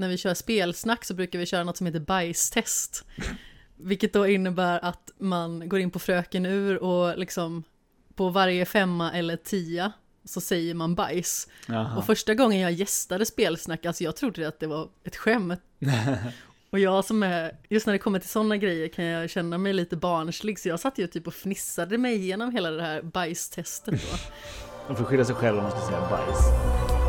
när vi kör spelsnack så brukar vi köra något som heter bajstest. Vilket då innebär att man går in på Fröken Ur och liksom på varje femma eller tia så säger man bajs. Jaha. Och första gången jag gästade spelsnack, alltså jag trodde att det var ett skämt. Och jag som är, just när det kommer till sådana grejer kan jag känna mig lite barnslig, så jag satt ju typ och fnissade mig igenom hela det här bajstestet då. De får skylla sig själva om man ska säga bajs.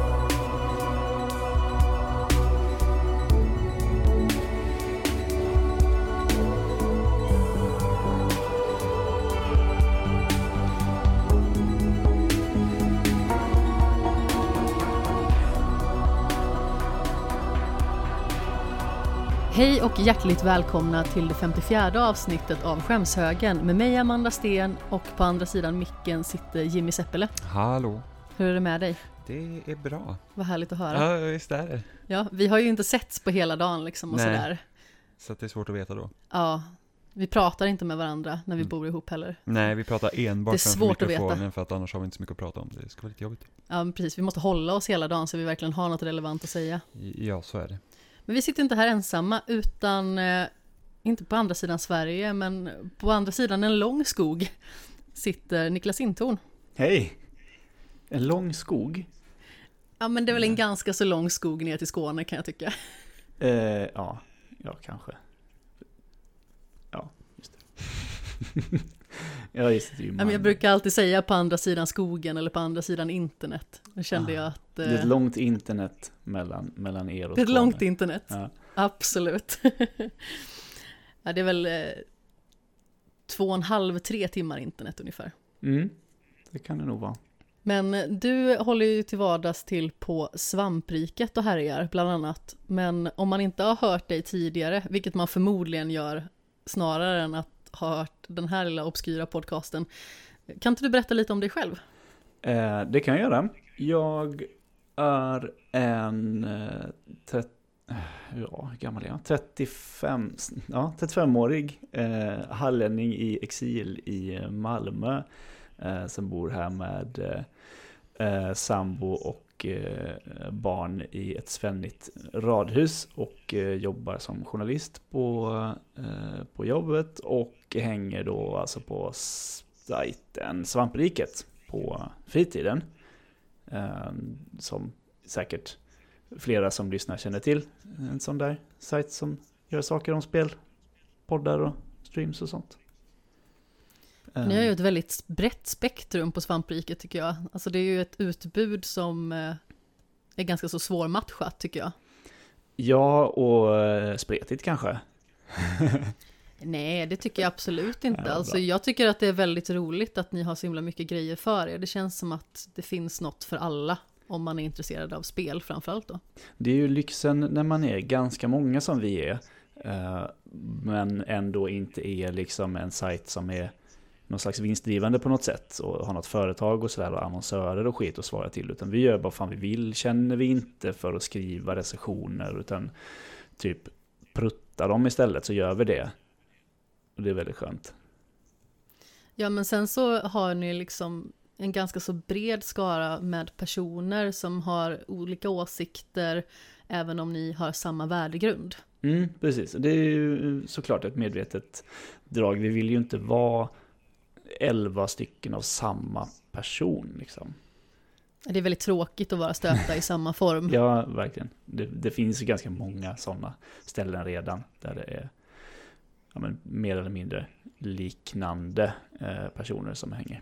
Hej och hjärtligt välkomna till det 54 avsnittet av Skämshögen med mig Amanda Sten och på andra sidan micken sitter Jimmy Seppele. Hallå, Hur är det med dig? det är bra. Vad härligt att höra. Ja, visst är det. Ja, vi har ju inte setts på hela dagen liksom och Nej. sådär. Så det är svårt att veta då. Ja, vi pratar inte med varandra när vi Mm. bor ihop heller. Nej, vi pratar enbart Det är svårt att veta. för att annars har vi inte så mycket att prata om. Det ska vara lite jobbigt. Ja, men precis. Vi måste hålla oss hela dagen så vi verkligen har något relevant att säga. Ja, så är det. Men vi sitter inte här ensamma, utan eh, inte på andra sidan Sverige, men på andra sidan en lång skog sitter Niklas Intorn. Hej! En lång skog. Ja, men det är väl en ganska så lång skog ner till Skåne kan jag tycka. Eh, ja, ja kanske. Ja, just det. ja, just det. det är ju men jag brukar alltid säga på andra sidan skogen eller på andra sidan internet. Då kände Ah, jag att Det är eh, ett långt internet mellan, mellan er och det är ett Skåne. långt internet. Ja. Absolut. ja, det är väl eh, två och en halv, tre timmar internet ungefär. Mm, det kan det nog vara. Men eh, du håller ju till vardags till på svampriket och härjar bland annat. Men om man inte har hört dig tidigare, vilket man förmodligen gör snarare än att har hört den här lilla obskyra podcasten. Kan inte du berätta lite om dig själv? Eh, det kan jag göra. Jag är en... Eh, tret, eh, ja, hur gammal är jag? 35, ja, 35-årig eh, hallänning i exil i Malmö. Eh, som bor här med eh, eh sambo och och eh, barn i ett svennigt radhus. Och eh, jobbar som journalist på, eh, på jobbet. Och hänger då alltså på sajten Svampriket på fritiden. Ehm, som säkert flera som lyssnar känner till. En sån där sajt som gör saker om spel, poddar och streams och sånt. Ni har ju ett väldigt brett spektrum på svampriket tycker jag. Alltså det är ju ett utbud som eh, är ganska så svårmatchat tycker jag. Ja, och eh, spretigt kanske. Nej, det tycker jag absolut inte. Ja, alltså, jag tycker att det är väldigt roligt att ni har så himla mycket grejer för er. Det känns som att det finns något för alla om man är intresserad av spel framförallt då. Det är ju lyxen när man är ganska många som vi är. eh, Men ändå inte är liksom en sajt som är någon slags vinstdrivande på något sätt. Och har något företag och sådär och annonsörer och skit att svara till. Utan vi gör bara fan vi vill. Känner vi inte för att skriva recensioner. Utan typ prutta dem istället så gör vi det. Och det är väldigt skönt. Ja, men sen så har ni liksom en ganska så bred skara med personer som har olika åsikter, även om ni har samma värdegrund. Mm, precis. Det är ju såklart ett medvetet drag. Vi vill ju inte vara elva stycken av samma person liksom. Det är väldigt tråkigt att vara stöpta i samma form. Ja, verkligen. Det, det finns ju ganska många sådana ställen redan där det är ja, men, mer eller mindre liknande eh, personer som hänger.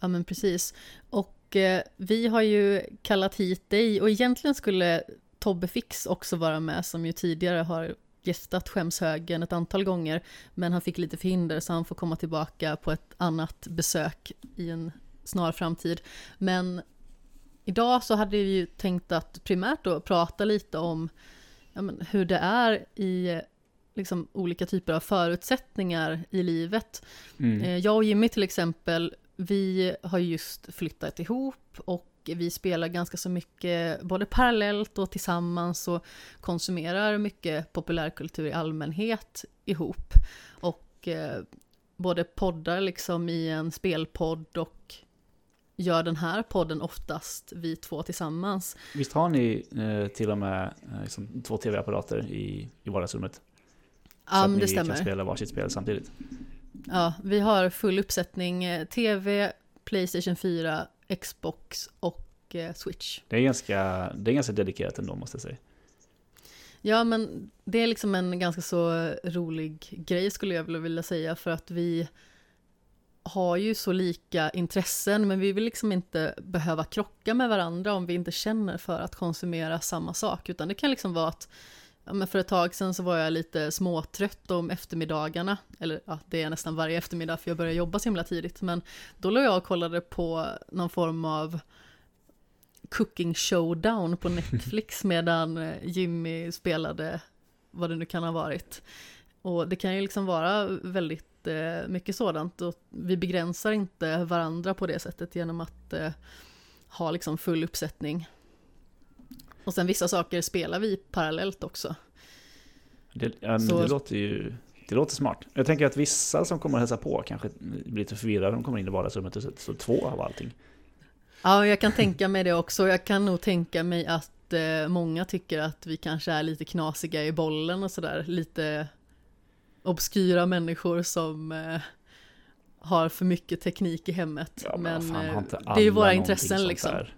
Ja men precis. Och eh, vi har ju kallat hit dig och egentligen skulle Tobbe Fix också vara med som ju tidigare har gästat Skämshögen ett antal gånger. Men han fick lite förhinder så han får komma tillbaka på ett annat besök i en snar framtid. Men idag så hade vi ju tänkt att primärt då prata lite om ja, men, hur det är i liksom, olika typer av förutsättningar i livet. Mm. Eh, Jag och Jimmy till exempel, vi har just flyttat ihop och vi spelar ganska så mycket både parallellt och tillsammans och konsumerar mycket populärkultur i allmänhet ihop. Och eh, både poddar liksom i en spelpodd och gör den här podden oftast vi två tillsammans. Visst har ni eh, till och med eh, liksom, två tv-apparater i, i vardagsrummet? Så Ja, att men det ni kan stämmer. spela varsitt spel samtidigt? Ja, vi har full uppsättning eh, TV, Playstation 4, Xbox och eh, Switch. Det är ganska, det är ganska dedikerat ändå måste jag säga. Ja, men det är liksom en ganska så rolig grej skulle jag vilja säga för att vi har ju så lika intressen men vi vill liksom inte behöva krocka med varandra om vi inte känner för att konsumera samma sak utan det kan liksom vara att men för ett tag sedan så var jag lite småtrött om eftermiddagarna eller ja, det är nästan varje eftermiddag för jag börjar jobba så himla tidigt men då låg jag och kollade på någon form av cooking showdown på Netflix medan eh, Jimmy spelade vad det nu kan ha varit. Och det kan ju liksom vara väldigt eh, mycket sådant och vi begränsar inte varandra på det sättet genom att eh, ha liksom full uppsättning. Och sen vissa saker spelar vi parallellt också. Det, ja, Så- det låter ju det låter smart. Jag tänker att vissa som kommer att hälsa på kanske blir lite förvirrade. De kommer in i vardagsrummet och så, två av allting. Ja, jag kan tänka mig det också. Jag kan nog tänka mig att eh, många tycker att vi kanske är lite knasiga i bollen och sådär. Lite obskyra människor som eh, har för mycket teknik i hemmet. Ja, men, men fan, eh, det är ju våra intressen liksom. där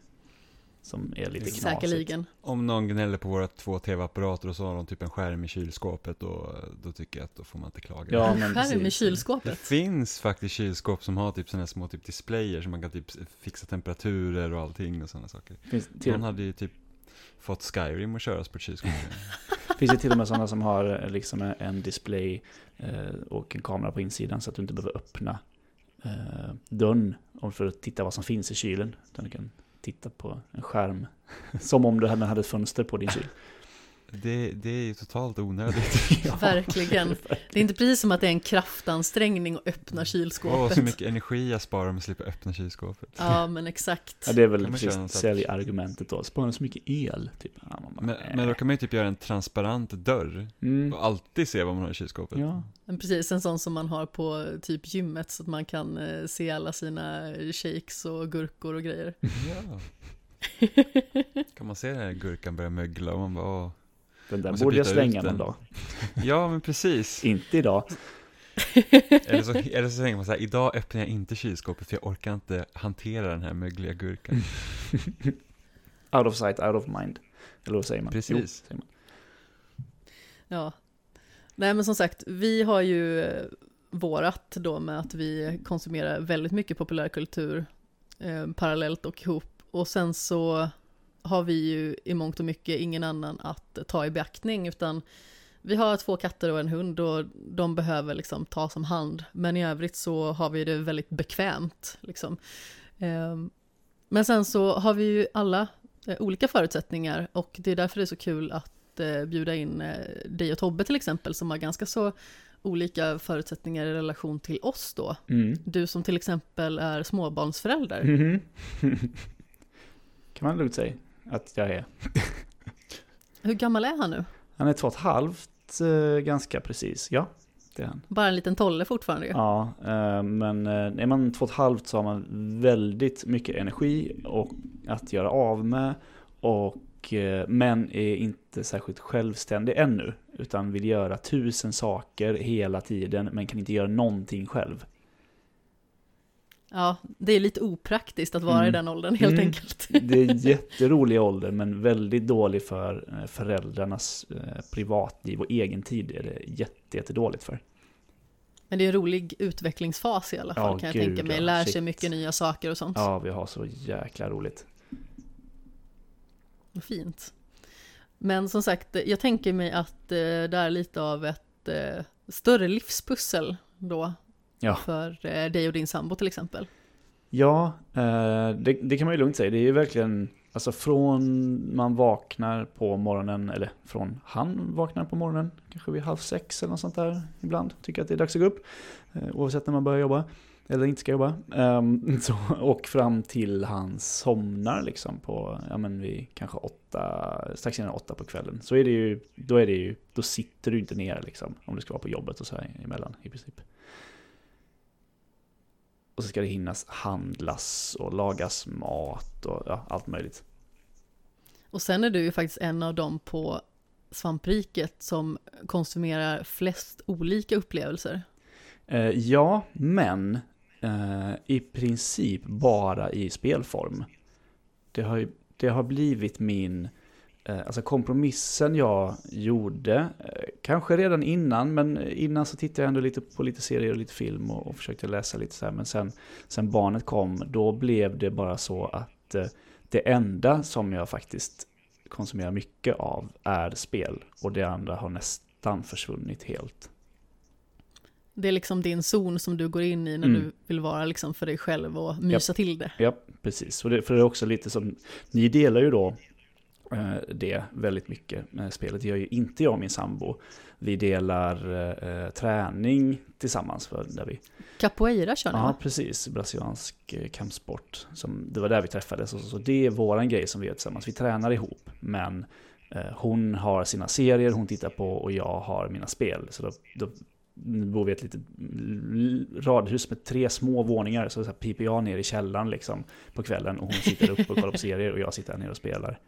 Som är lite knasigt. Säkerligen. Om någon gnäller på våra två tv-apparater och så har de typ en skärm i kylskåpet då, då tycker jag att då får man inte klaga. Ja, En men skärm i precis. Det kylskåpet. finns faktiskt kylskåp som har typ sådana här små typ displayer som man kan typ fixa temperaturer och allting och sådana saker. Finns, till, Någon hade ju typ fått Skyrim att köras på ett kylskåp. finns det till och med sådana som har eh, liksom en- display eh, och en kamera på insidan så att du inte behöver öppna eh, dörren om- för att titta vad som finns i kylen. Utan du kan titta på en skärm som om du hade hade ett fönster på din kyl. Det, det är ju totalt onödigt. Verkligen. Det är inte precis som att det är en kraftansträngning att öppna Åh, kylskåpet. så mycket energi jag sparar om jag slipper öppna kylskåpet. Ja, men exakt. Ja, det är väl precis säljargumentet då. Sparar så mycket el. Typ. Ja, man bara, Men, äh. men då kan man ju typ göra en transparent dörr mm. och alltid se vad man har i kylskåpet. Ja, Men precis, en sån som man har på typ gymmet så att man kan eh, se alla sina shakes och gurkor och grejer. Ja. Kan man se den här gurkan börja mögla och man bara åh. Den där borde jag slänga någon den. dag. Ja men precis. Inte idag. Eller så, eller så tänker man så här, idag öppnar jag inte kylskåpet för jag orkar inte hantera den här mögliga gurkan. Out of sight, out of mind. Eller vad säger man? Precis. Jo, säger man. Ja. Nej men som sagt, vi har ju eh, vårat då med att vi konsumerar väldigt mycket populärkultur eh, parallellt och ihop. Och sen så har vi ju i mångt och mycket ingen annan att ta i beaktning utan vi har två katter och en hund och de behöver liksom tas om hand. Men i övrigt så har vi det väldigt bekvämt. Liksom. Ehm, Men sen så har vi ju alla eh, olika förutsättningar och det är därför det är så kul att eh, bjuda in eh, dig och Tobbe till exempel som har ganska så olika förutsättningar i relation till oss då. Mm. Du som till exempel är småbarnsförälder. Mhm. kan man lugnt säga att jag är. Hur gammal är han nu? Han är två och ett halvt, eh, ganska precis. Ja, det är han. Bara en liten tolle fortfarande ju. Ja, eh, men eh, är man två och ett halvt så har man väldigt mycket energi och att göra av med. Och, men är inte särskilt självständig ännu. Utan vill göra tusen saker hela tiden men kan inte göra någonting själv. Ja, det är lite opraktiskt att vara Mm. i den åldern helt Mm. enkelt. Det är jätterolig ålder men väldigt dålig för eh, föräldrarnas eh, privatliv och egen tid är det jätte, jättedåligt för. Men det är en rolig utvecklingsfas i alla fall Ja, kan jag gud, tänka mig. Lär sig shit. mycket nya saker och sånt. Ja, vi har så jäkla roligt. Fint. Men som sagt, jag tänker mig att eh, det är lite av ett större livspussel då. Ja. För eh, dig och din sambo till exempel. Ja, eh, det, det kan man ju lugnt säga. Det är ju verkligen, alltså från man vaknar på morgonen, eller från han vaknar på morgonen, kanske vid halv sex eller något sånt där ibland, tycker att det är dags att gå upp. eh, Oavsett när man börjar jobba, eller inte ska jobba. Ehm, så, och fram till han somnar liksom på, ja men vid kanske åtta, strax innan åtta på kvällen. Så är det ju, då är det ju, då sitter du inte ner liksom, om du ska vara på jobbet och så här emellan i princip. Och så ska det hinnas handlas och lagas mat och ja, allt möjligt. Och sen är du ju faktiskt en av dem på svampriket som konsumerar flest olika upplevelser. Eh, ja, men eh, i princip bara i spelform. Det har, ju- det har blivit min, alltså kompromissen jag gjorde, eh, kanske redan innan, men innan så tittade jag ändå lite på lite serier och lite film och, och försökte läsa lite så här. Men sen, sen barnet kom, då blev det bara så att eh, det enda som jag faktiskt konsumerar mycket av är spel och det andra har nästan försvunnit helt. Det är liksom din zon som du går in i när Mm. du vill vara liksom för dig själv och mysa till det. Ja, precis. Och det, för det är också lite som, ni delar ju då eh, det väldigt mycket med spelet. Det gör ju inte jag och min sambo. Vi delar eh, träning tillsammans. För där vi, Capoeira kör ni ja, precis. Brasiliansk eh, kampsport. Som, det var där vi träffades. Så, så det är våran grej som vi gör tillsammans. Vi tränar ihop. Men eh, hon har sina serier hon tittar på och jag har mina spel. Så då, då bor vi i ett litet radhus med tre små våningar. Så, så här piper jag ner i källaren liksom på kvällen och hon sitter uppe och kollar på serier och jag sitter här nere och spelar.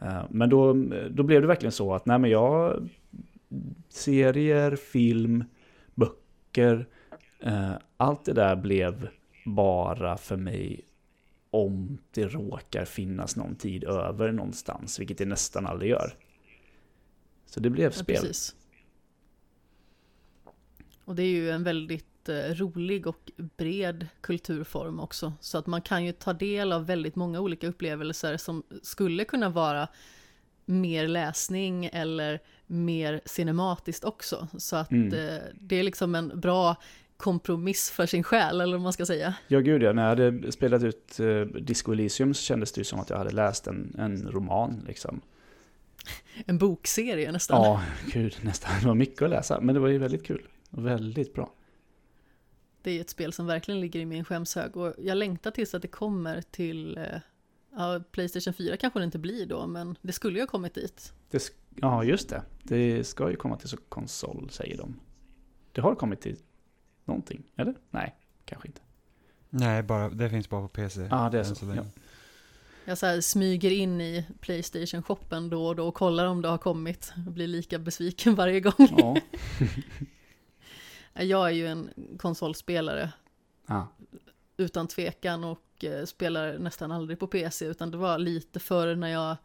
Eh, Men då, då blev det verkligen så att nej men jag serier, film, böcker, eh, allt det där blev bara för mig om det råkar finnas någon tid över någonstans, vilket det nästan aldrig gör. Så det blev Ja, spel. precis. Och det är ju en väldigt rolig och bred kulturform också. Så att man kan ju ta del av väldigt många olika upplevelser som skulle kunna vara mer läsning eller mer cinematiskt också. Så att Mm. eh, det är liksom en bra kompromiss för sin själ, eller vad man ska säga. Ja, gud ja. När jag hade spelat ut eh, Disco Elysium så kändes det ju som att jag hade läst en, en roman liksom. En bokserie nästan. Ja, gud, nästan. Det var mycket att läsa, men det var ju väldigt kul. Väldigt bra. Det är ett spel som verkligen ligger i min skämshög och jag längtar tills att det kommer till eh, ja, Playstation 4 kanske det inte blir då, men det skulle ju ha kommit dit. Det, ja, just det. Det ska ju komma till så konsol, säger de. Det har kommit till någonting, eller? Nej, kanske inte. Nej, bara, det finns bara på PC. Ja, det är så. Ja. Jag så här smyger in i Playstation-shoppen då och då och kollar om det har kommit. Jag blir lika besviken varje gång. Ja. Jag är ju en konsolspelare ja. utan tvekan och eh, spelar nästan aldrig på PC utan det var lite förr när jag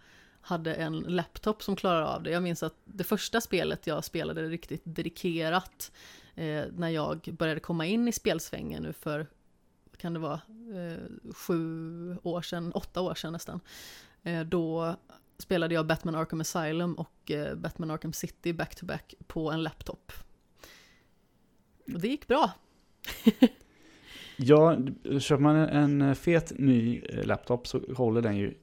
hade en laptop som klarade av det. Jag minns att det första spelet jag spelade riktigt dedikerat eh, när jag började komma in i spelsvängen nu för, kan det vara, eh, sju år sedan, åtta år sedan nästan. Eh, då spelade jag Batman Arkham Asylum och eh, Batman Arkham City back-to-back på en laptop. Och det gick bra. Ja, köper man en fet ny eh, laptop så håller den ju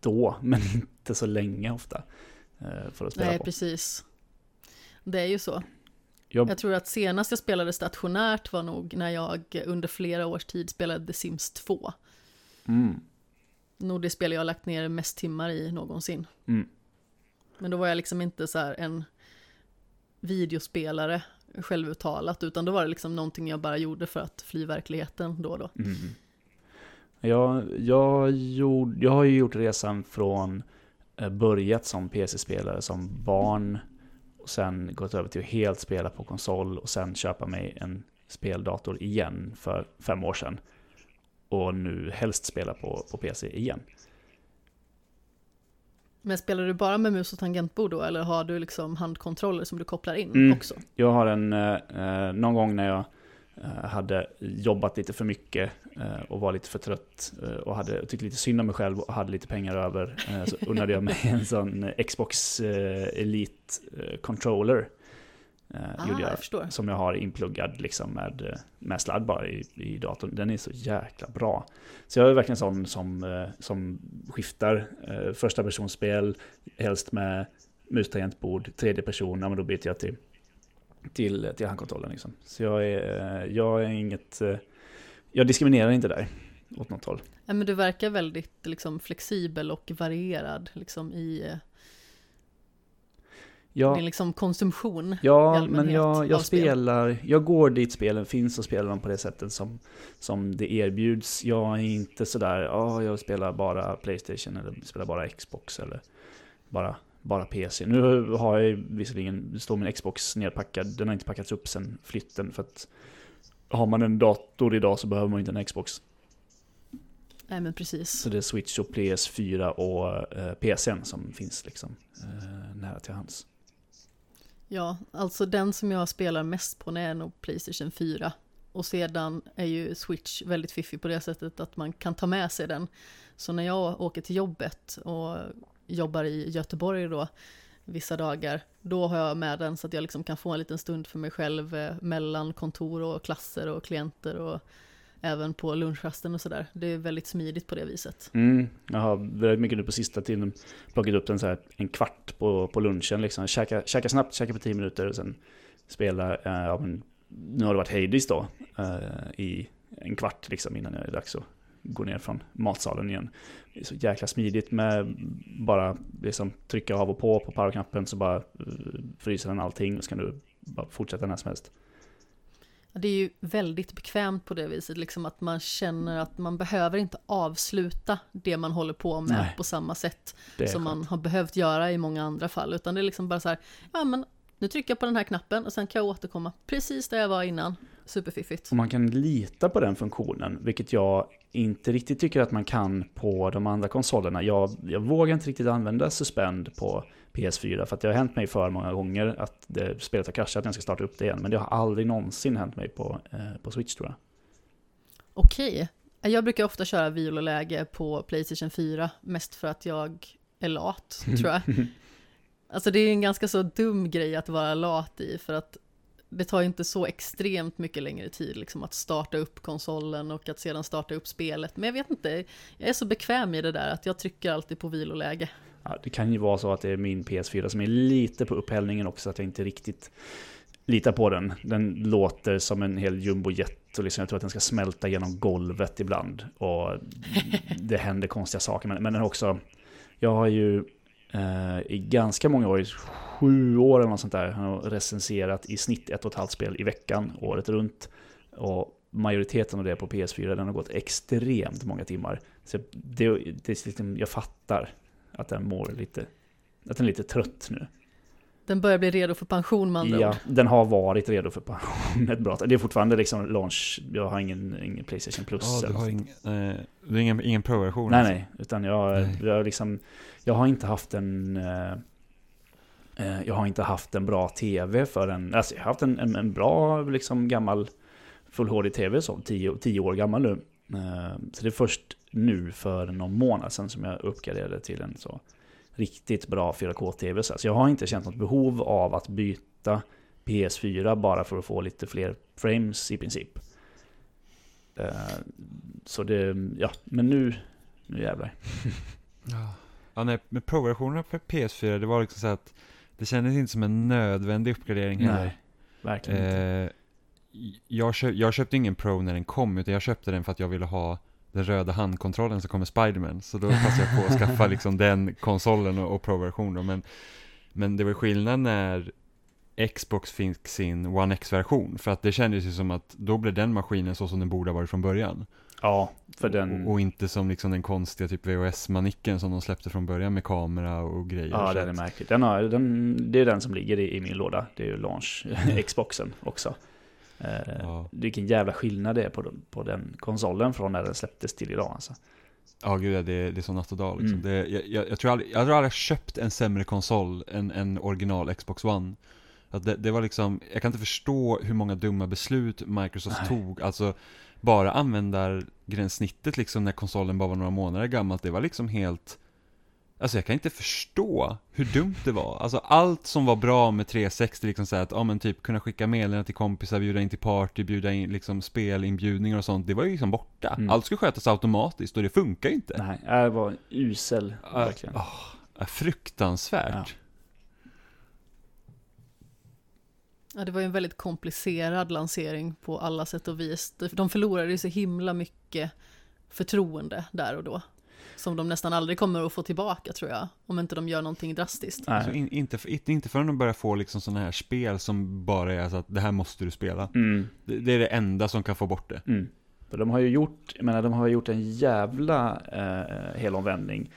då, men inte så länge ofta. eh, För att spela Nej, på. precis. Det är ju så. Jag, Jag tror att senast jag spelade stationärt var nog när jag under flera års tid spelade The Sims 2. mm, Nog det spel jag har lagt ner mest timmar i någonsin. mm. Men då var jag liksom inte så här en videospelare självuttalat, utan då var det liksom någonting jag bara gjorde för att fly verkligheten då och då. Mm. Jag, jag, gjorde, jag har ju gjort resan från eh, börjat som PC-spelare som barn och sen gått över till att helt spela på konsol och sen köpa mig en speldator igen för fem år sedan. Och nu helst spela på, på PC igen. Men spelar du bara med mus och tangentbord då, eller har du liksom handkontroller som du kopplar in Mm. också? Jag har en, eh, eh, någon gång när jag eh, hade jobbat lite för mycket eh, och var lite för trött och hade tyckte lite synd om mig själv och hade lite pengar över så unnade jag mig en sån Xbox Elite Controller. Eh, Ah, gjorde jag jag, förstår. som jag har inpluggad liksom med, eh, med sladd bara i, i datorn. Den är så jäkla bra. Så jag är verkligen sån som, eh, som skiftar eh, första personspel, helst med mus tangentbord, tredje person, ja men då byter jag till, till, till handkontrollen liksom. Så jag är, jag är inget, jag diskriminerar inte där åt något håll. Ja, men du verkar väldigt liksom, flexibel och varierad liksom, i... Ja, Din liksom konsumtion. ja men jag, jag spel. spelar, jag går dit spelen finns och spelar dem på det sättet som, som det erbjuds. Jag är inte sådär, ja jag spelar bara Playstation eller spelar bara Xbox eller bara, bara PC. Nu har jag visserligen, står min Xbox nedpackad, den har inte packats upp sen flytten för att har man en dator idag så behöver man inte en Xbox. Nej men precis. Så det är Switch och PS4 och eh, PCn som finns liksom eh, nära till hands. Ja, alltså den som jag spelar mest på är nog Playstation 4. Och sedan är ju Switch väldigt fiffig på det sättet att man kan ta med sig den. Så när jag åker till jobbet och jobbar i Göteborg då, vissa dagar, då har jag med den så att jag liksom kan få en liten stund för mig själv eh, mellan kontor och klasser och klienter och även på lunchrasten och sådär. Det är väldigt smidigt på det viset. Mm, jag har väldigt mycket nu på sista tiden plockat upp den så här en kvart på, på lunchen. Liksom. Käka, käka snabbt, käka på tio minuter och sen spela, eh, ja, men, nu har det varit Hades då, eh, i en kvart liksom, innan det är dags att gå ner från matsalen igen. Det är så jäkla smidigt med bara liksom, trycka av och på på powerknappen så bara eh, fryser den allting och så kan du bara fortsätta när som helst. Det är ju väldigt bekvämt på det viset, liksom att man känner att man behöver inte avsluta det man håller på med Nej. på samma sätt som skönt. man har behövt göra i många andra fall, utan det är liksom bara så här, ja men nu trycker jag på den här knappen och sen kan jag återkomma precis där jag var innan. Superfiffigt. Och man kan lita på den funktionen, vilket jag inte riktigt tycker att man kan på de andra konsolerna. Jag, jag vågar inte riktigt använda Suspend på PS4 för att det har hänt mig för många gånger att det, spelet har kraschat när jag ska starta upp det igen. Men det har aldrig någonsin hänt mig på, eh, på Switch tror jag. Okej, jag brukar ofta köra viloläge på Playstation 4, mest för att jag är lat, tror jag. Alltså det är en ganska så dum grej att vara lat i, för att det tar inte så extremt mycket längre tid liksom att starta upp konsolen och att sedan starta upp spelet. Men jag vet inte, jag är så bekväm i det där att jag trycker alltid på viloläge. Ja, det kan ju vara så att det är min PS4 som är lite på upphällningen också, att jag inte riktigt litar på den. Den låter som en hel jumbojet och liksom, jag tror att den ska smälta genom golvet ibland. Och det händer konstiga saker. Men, men den också, jag har ju eh, i ganska många år, i sju år eller något sånt där, har recenserat i snitt ett och ett halvt spel i veckan, året runt. Och majoriteten av det på PS4, den har gått extremt många timmar. Så det, det är liksom, jag fattar att den mår lite, att den är lite trött nu. Den börjar bli redo för pension med andra Ja, ord. den har varit redo för pension ett bra tag. Det är fortfarande liksom launch, jag har ingen, ingen Playstation Plus. Ja, du har ing, eh, du har ingen, ingen pro-version? Nej, alltså? nej, utan jag, Nej. jag, liksom, jag har inte haft en... eh, eh, jag har inte haft en bra tv för en... Alltså jag har haft en, en, en bra, liksom gammal Full HD-tv som 10 10 år gammal nu. Eh, Så det är först nu för någon månad sedan som jag uppgraderade till en så riktigt bra 4K-tv. Så jag har inte känt något behov av att byta PS4 bara för att få lite fler frames i princip. Eh, Så det, ja, men nu, nu jävlar. Ja. Ja, nej, med pro-versionerna för PS4, det var liksom så att det kändes inte som en nödvändig uppgradering heller. Nej, verkligen inte. Eh, jag, köp, jag köpte ingen Pro när den kom, utan jag köpte den för att jag ville ha den röda handkontrollen som kommer Spiderman. Så då passade jag på att skaffa liksom den konsolen och, och Pro-version men, men det var skillnad när Xbox fick sin One X-version. För att det kändes ju som att då blev den maskinen så som den borde ha varit från början. Ja, för den... Och, och inte som liksom den konstiga typ VHS-manicken som de släppte från början med kamera och grejer. Ja, Så den är märklig. Den har, den, det är den som ligger i, i min låda. Det är ju launch, Xboxen också. Eh, Ja. Vilken jävla skillnad det är på, den- på den konsolen från när den släpptes till idag alltså. Ja, gud ja, det, det är som natt och dag liksom. Mm. Det, jag, jag, jag, tror aldrig, jag tror aldrig jag köpt en sämre konsol än en original Xbox One. Att det, det var liksom, jag kan inte förstå hur många dumma beslut Microsoft Nej. tog. Alltså, bara användargränssnittet liksom när konsolen bara var några månader gammalt, det var liksom helt... Alltså jag kan inte förstå hur dumt det var. Alltså allt som var bra med 360, liksom så här att, ja men typ kunna skicka meddelanden till kompisar, bjuda in till party, bjuda in liksom spelinbjudningar och sånt, det var ju liksom borta. Mm. Allt skulle skötas automatiskt och det funkar ju inte. Nej, det var usel verkligen. Ah, ah, fruktansvärt. Ja. Ja, det var ju en väldigt komplicerad lansering på alla sätt och vis. De förlorade ju så himla mycket förtroende där och då. Som de nästan aldrig kommer att få tillbaka tror jag, om inte de gör någonting drastiskt. Alltså Nej. in, inte, för- inte förrän de börjar få liksom sådana här spel som bara är så att det här måste du spela. Mm, Det, det är det enda som kan få bort det. mm. För de har ju gjort, jag menar, de har gjort en jävla eh, helomvändning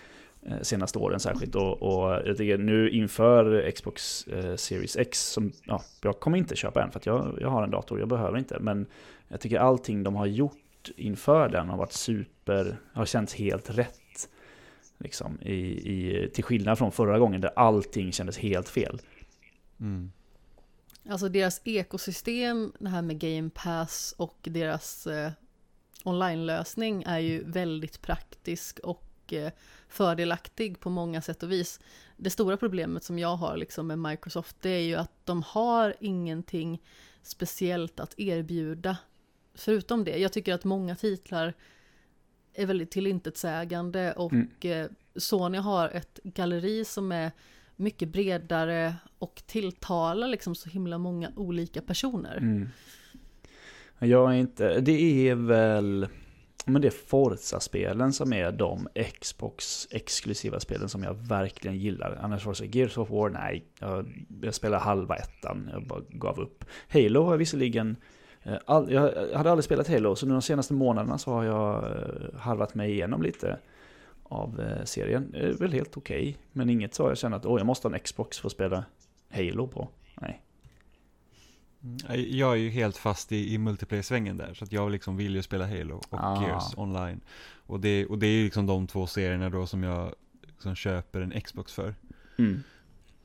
eh, senaste åren särskilt. Och, och jag tycker nu inför Xbox eh, Series X, som ja, jag kommer inte köpa en för att jag, jag har en dator, jag behöver inte. Men jag tycker allting de har gjort inför den har varit super, har känts helt rätt. Liksom, i, i, till skillnad från förra gången där allting kändes helt fel. Mm. Alltså deras ekosystem, det här med Game Pass och deras eh, online-lösning är ju väldigt praktisk och eh, fördelaktig på många sätt och vis. Det stora problemet som jag har liksom med Microsoft det är ju att de har ingenting speciellt att erbjuda förutom det. Jag tycker att många titlar är väldigt tillintetsägande och Mm. eh, Sony har ett galleri som är mycket bredare och tilltalar liksom så himla många olika personer. Mm. Jag är inte, det är väl, men det är Forza-spelen som är de Xbox-exklusiva spelen som jag verkligen gillar. Annars var det så, Gears of War, nej, jag, jag spelar halva ettan, jag bara gav upp. Halo har jag visserligen, all, jag hade aldrig spelat Halo, så nu de senaste månaderna så har jag eh, harvat mig igenom lite av eh, serien. Det är väl helt okej, men inget så jag känner att åh, jag måste ha en Xbox för att spela Halo på. Nej. Mm. Jag är ju helt fast i, i multiplayer-svängen där, så att jag liksom vill ju spela Halo och Ah. Gears online. Och det, och det är ju liksom de två serierna då som jag liksom köper en Xbox för. Mm.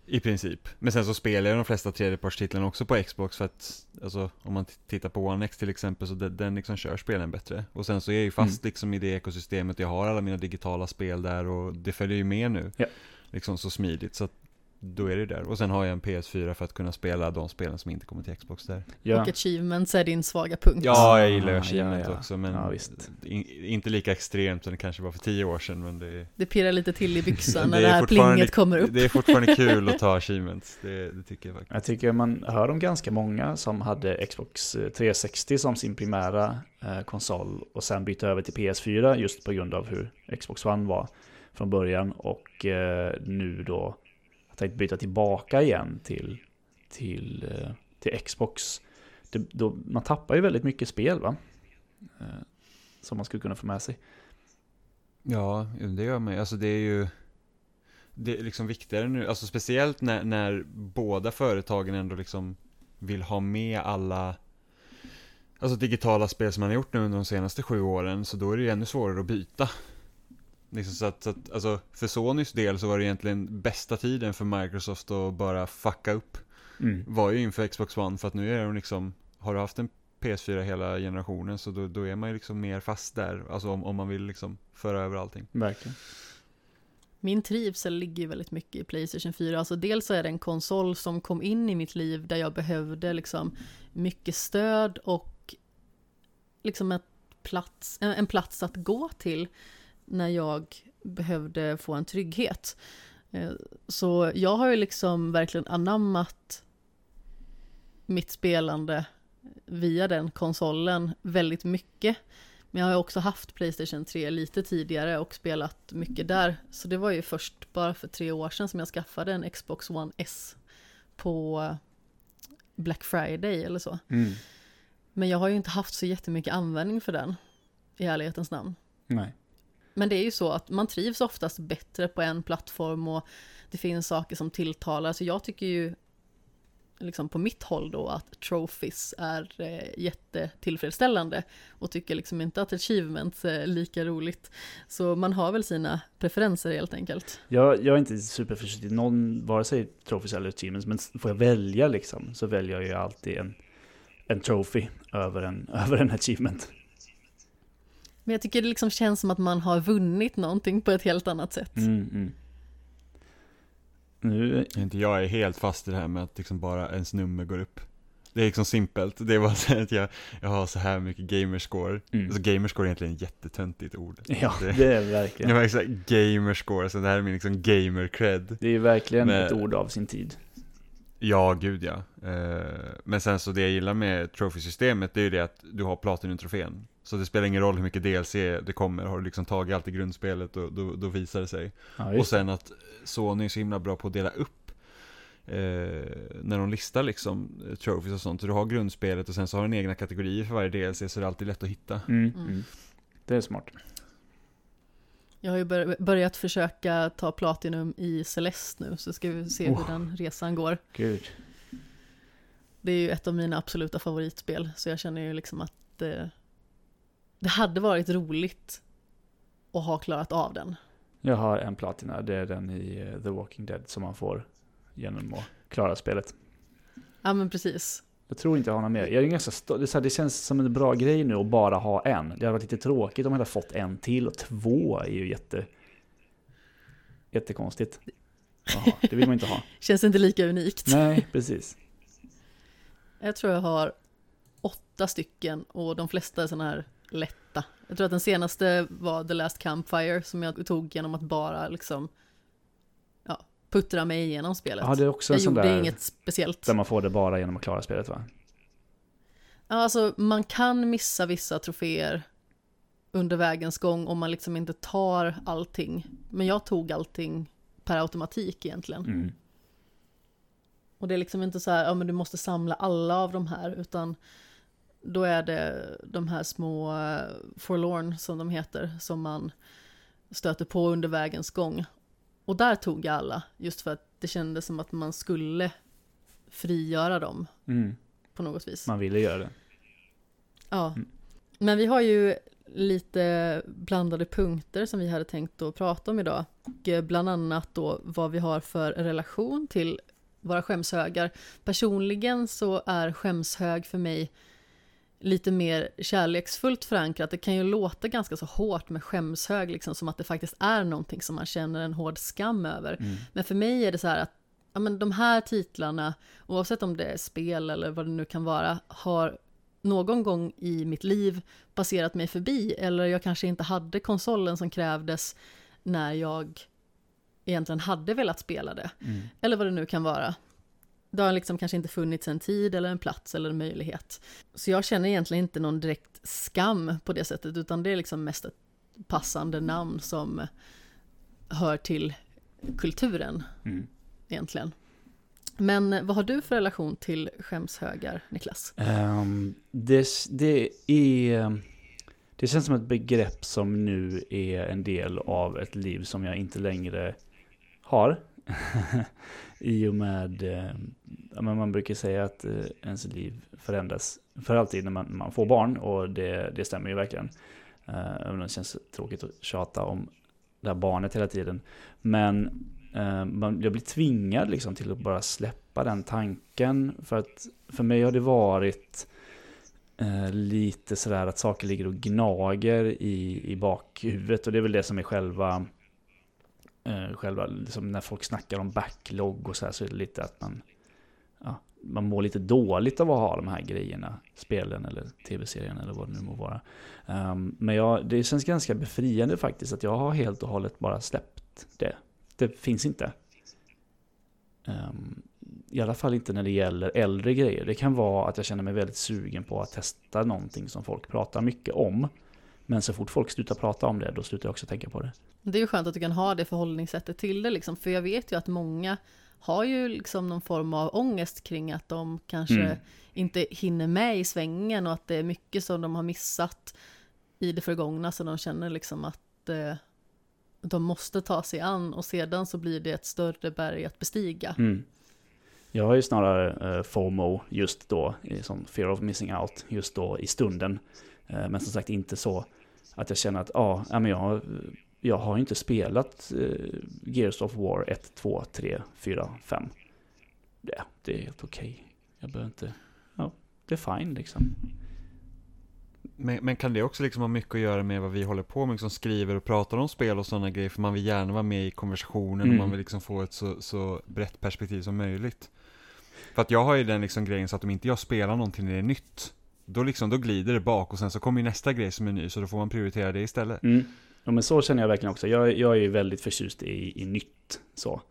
I princip. Men sen så spelar jag de flesta tredjepartstitlarna också på Xbox för att, alltså om man tittar på One X till exempel så den, den liksom kör spelen bättre. Och sen så är jag ju fast liksom i det ekosystemet, jag har alla mina digitala spel där och det följer ju med nu. Ja. Liksom så smidigt så att då är det där. Och sen har jag en PS4 för att kunna spela de spelen som inte kommer till Xbox där. Ja. Och achievements är din svaga punkt. Ja, jag gillar Ah, achievement ja, ja. också men Ja, visst. in, inte lika extremt som det kanske var för tio år sedan men det är Det pirrar lite till i byxan när Det det, är här plinget kommer upp. Det är fortfarande kul att ta achievements, det, det tycker jag faktiskt. Jag tycker man hör om ganska många som hade Xbox 360 som sin primära eh, konsol och sen bytte över till PS4 just på grund av hur Xbox One var från början och eh, nu då jag tänkte byta tillbaka igen till, till, eh, till Xbox. Det, då, man tappar ju väldigt mycket spel va? Eh, som man skulle kunna få med sig. Ja, det gör man ju. Alltså det är ju Det är liksom viktigare nu, alltså speciellt när, när båda företagen ändå liksom vill ha med alla Alltså digitala spel som man har gjort nu under de senaste sju åren, så då är det ju ännu svårare att byta. Liksom så att, så att alltså för Sonys del så var det egentligen bästa tiden för Microsoft att bara fucka upp Mm. var ju inför Xbox One för att nu är de liksom, har du haft en PS4 hela generationen så då, då är man ju liksom mer fast där, alltså om, om man vill liksom föra över allting. Verkligen. Min trivsel ligger ju väldigt mycket i Playstation 4. Alltså dels så är det en konsol som kom in i mitt liv där jag behövde liksom mycket stöd och liksom ett plats, en en plats att gå till när jag behövde få en trygghet. Eh, Så jag har ju liksom verkligen anammat mitt spelande via den konsolen väldigt mycket. Men jag har ju också haft Playstation 3 lite tidigare och spelat mycket där. Så det var ju först bara för tre år sedan som jag skaffade en Xbox One S på Black Friday eller så. Mm. Men jag har ju inte haft så jättemycket användning för den, i ärlighetens namn. Nej. Men det är ju så att man trivs oftast bättre på en plattform och det finns saker som tilltalar. Så jag tycker ju, liksom på mitt håll då, att trophies är eh, jättetillfredsställande och tycker liksom inte att achievements är lika roligt. Så man har väl sina preferenser helt enkelt. Jag, jag är inte superförtjust i någon, vare sig trophies eller achievements, men får jag välja liksom, så väljer jag ju alltid en, en trophy över en, över en achievement. Men jag tycker det liksom känns som att man har vunnit någonting på ett helt annat sätt. Mm, mm. Nu, Inte jag är helt fast i det här med att liksom bara ens nummer går upp. Det är liksom simpelt, det är bara så att jag, jag har så här mycket gamerscore. Mm. Alltså gamerscore är egentligen ett jättetöntigt ord. ja, det, det är jag verkligen, var exakt gamerscore, så det här är min liksom gamer cred. det är verkligen Men- ett ord av sin tid. Ja, gud ja. Eh, men sen så det jag gillar med Trophy-systemet det är ju det att du har Platinum-trofén. Så det spelar ingen roll hur mycket DLC det kommer, har du liksom tagit allt i grundspelet och då, då visar det sig. Ja, och sen att Sony är så himla bra på att dela upp eh, när de listar liksom eh, trophies och sånt. Så du har grundspelet och sen så har du en egna kategorier för varje DLC så det är alltid lätt att hitta. Mm, Mm. mm. Det är smart. Jag har ju bör- börjat försöka ta Platinum i Celeste nu, så ska vi se Oh. hur den resan går. Gud. Det är ju ett av mina absoluta favoritspel, så jag känner ju liksom att eh, det hade varit roligt att ha klarat av den. Jag har en platina, det är den i eh, The Walking Dead som man får genom att klara spelet. Ja men precis. Jag tror inte jag har någon mer. Jag är ganska det, är här, det känns som en bra grej nu att bara ha en. Det hade varit lite tråkigt om jag hade fått en till och två är ju jätte... Jättekonstigt. Jaha, det vill man inte ha. Känns inte lika unikt. Nej, precis. Jag tror jag har åtta stycken och de flesta är sådana här lätta. Jag tror att den senaste var The Last Campfire som jag tog genom att bara liksom ja, puttra mig igenom spelet. Ja, det är också en jag sån gjorde där inget speciellt. där man får det bara genom att klara spelet va? Ja, alltså man kan missa vissa troféer under vägens gång om man liksom inte tar allting. Men jag tog allting per automatik egentligen. Mm. Och det är liksom inte så här, ja men du måste samla alla av de här, utan då är det de här små eh, forlorn som de heter, som man stöter på under vägens gång. Och där tog jag alla, just för att det kändes som att man skulle frigöra dem Mm. på något vis. Man ville göra det. Ja. Mm. Men vi har ju lite blandade punkter som vi hade tänkt att prata om idag. Och eh, bland annat då vad vi har för relation till våra skämshögar. Personligen så är skämshög för mig lite mer kärleksfullt förankrat. Det kan ju låta ganska så hårt med skämshög, liksom som att det faktiskt är någonting som man känner en hård skam över. Mm. Men för mig är det så här att ja, men de här titlarna, oavsett om det är spel eller vad det nu kan vara, har någon gång i mitt liv passerat mig förbi eller jag kanske inte hade konsolen som krävdes när jag egentligen hade velat spela det. Mm. Eller vad det nu kan vara. Det har liksom kanske inte funnits en tid eller en plats eller en möjlighet. Så jag känner egentligen inte någon direkt skam på det sättet utan det är liksom mest ett passande namn som hör till kulturen Mm. egentligen. Men vad har du för relation till skämshögar, Niklas? Ehm, det, det är... Det känns som ett begrepp som nu är en del av ett liv som jag inte längre har. I och med, eh, ja, men man brukar säga att eh, ens liv förändras för alltid när man, man får barn och det, det stämmer ju verkligen. Eh, Även om det känns tråkigt att tjata om det här barnet hela tiden. Men eh, man, jag blir tvingad liksom till att bara släppa den tanken. För att för mig har det varit eh, lite sådär att saker ligger och gnager i, i bakhuvudet. Och det är väl det som är själva, eh, själva liksom när folk snackar om backlog och så här så är det lite att man, ja, man mår lite dåligt av att ha de här grejerna. Spelen eller tv-serien eller vad det nu må vara. Um, men jag, det känns ganska befriande faktiskt att jag har helt och hållet bara släppt det. Det finns inte. Um, I alla fall inte när det gäller äldre grejer. Det kan vara att jag känner mig väldigt sugen på att testa någonting som folk pratar mycket om. Men så fort folk slutar prata om det, då slutar jag också tänka på det. Det är ju skönt att du kan ha det förhållningssättet till det liksom, för jag vet ju att många har ju liksom någon form av ångest kring att de kanske Mm. inte hinner med i svängen och att det är mycket som de har missat i det förgångna så de känner liksom att eh, de måste ta sig an och sedan så blir det ett större berg att bestiga. Mm. Jag har ju snarare eh, FOMO just då, som fear of missing out, just då i stunden. Eh, men som sagt inte så att jag känner att ja, men jag, jag har inte spelat eh, Gears of War 1, 2, 3, 4, 5. Det, det är helt okej. Jag behöver inte, ja, det är fine liksom. Men, men kan det också liksom ha mycket att göra med vad vi håller på med, liksom skriver och pratar om spel och sådana grejer, för man vill gärna vara med i konversationen Mm. och man vill liksom få ett så, så brett perspektiv som möjligt. För att jag har ju den liksom grejen så att om inte jag spelar någonting när det är nytt, då liksom, då glider det bak och sen så kommer ju nästa grej som är ny, så då får man prioritera det istället. Mm. Ja, men så känner jag verkligen också. Jag, jag är ju väldigt förtjust i, i nytt så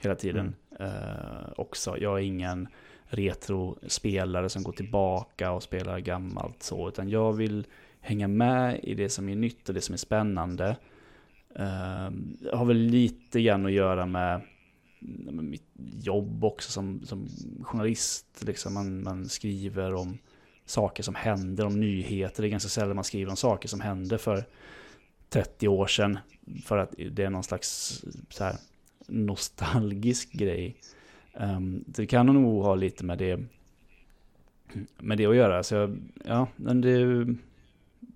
hela tiden. Eh, också. Jag är ingen retrospelare som går tillbaka och spelar gammalt så, utan jag vill hänga med i det som är nytt och det som är spännande. Uh, har väl lite grann att göra med, med mitt jobb också som, som journalist. Liksom man, man skriver om saker som händer, om nyheter. Det är ganska sällan man skriver om saker som hände för 30 år sedan. För att det är någon slags så här, nostalgisk grej. Um, det kan nog ha lite med det, med det att göra. Så jag, ja, men det,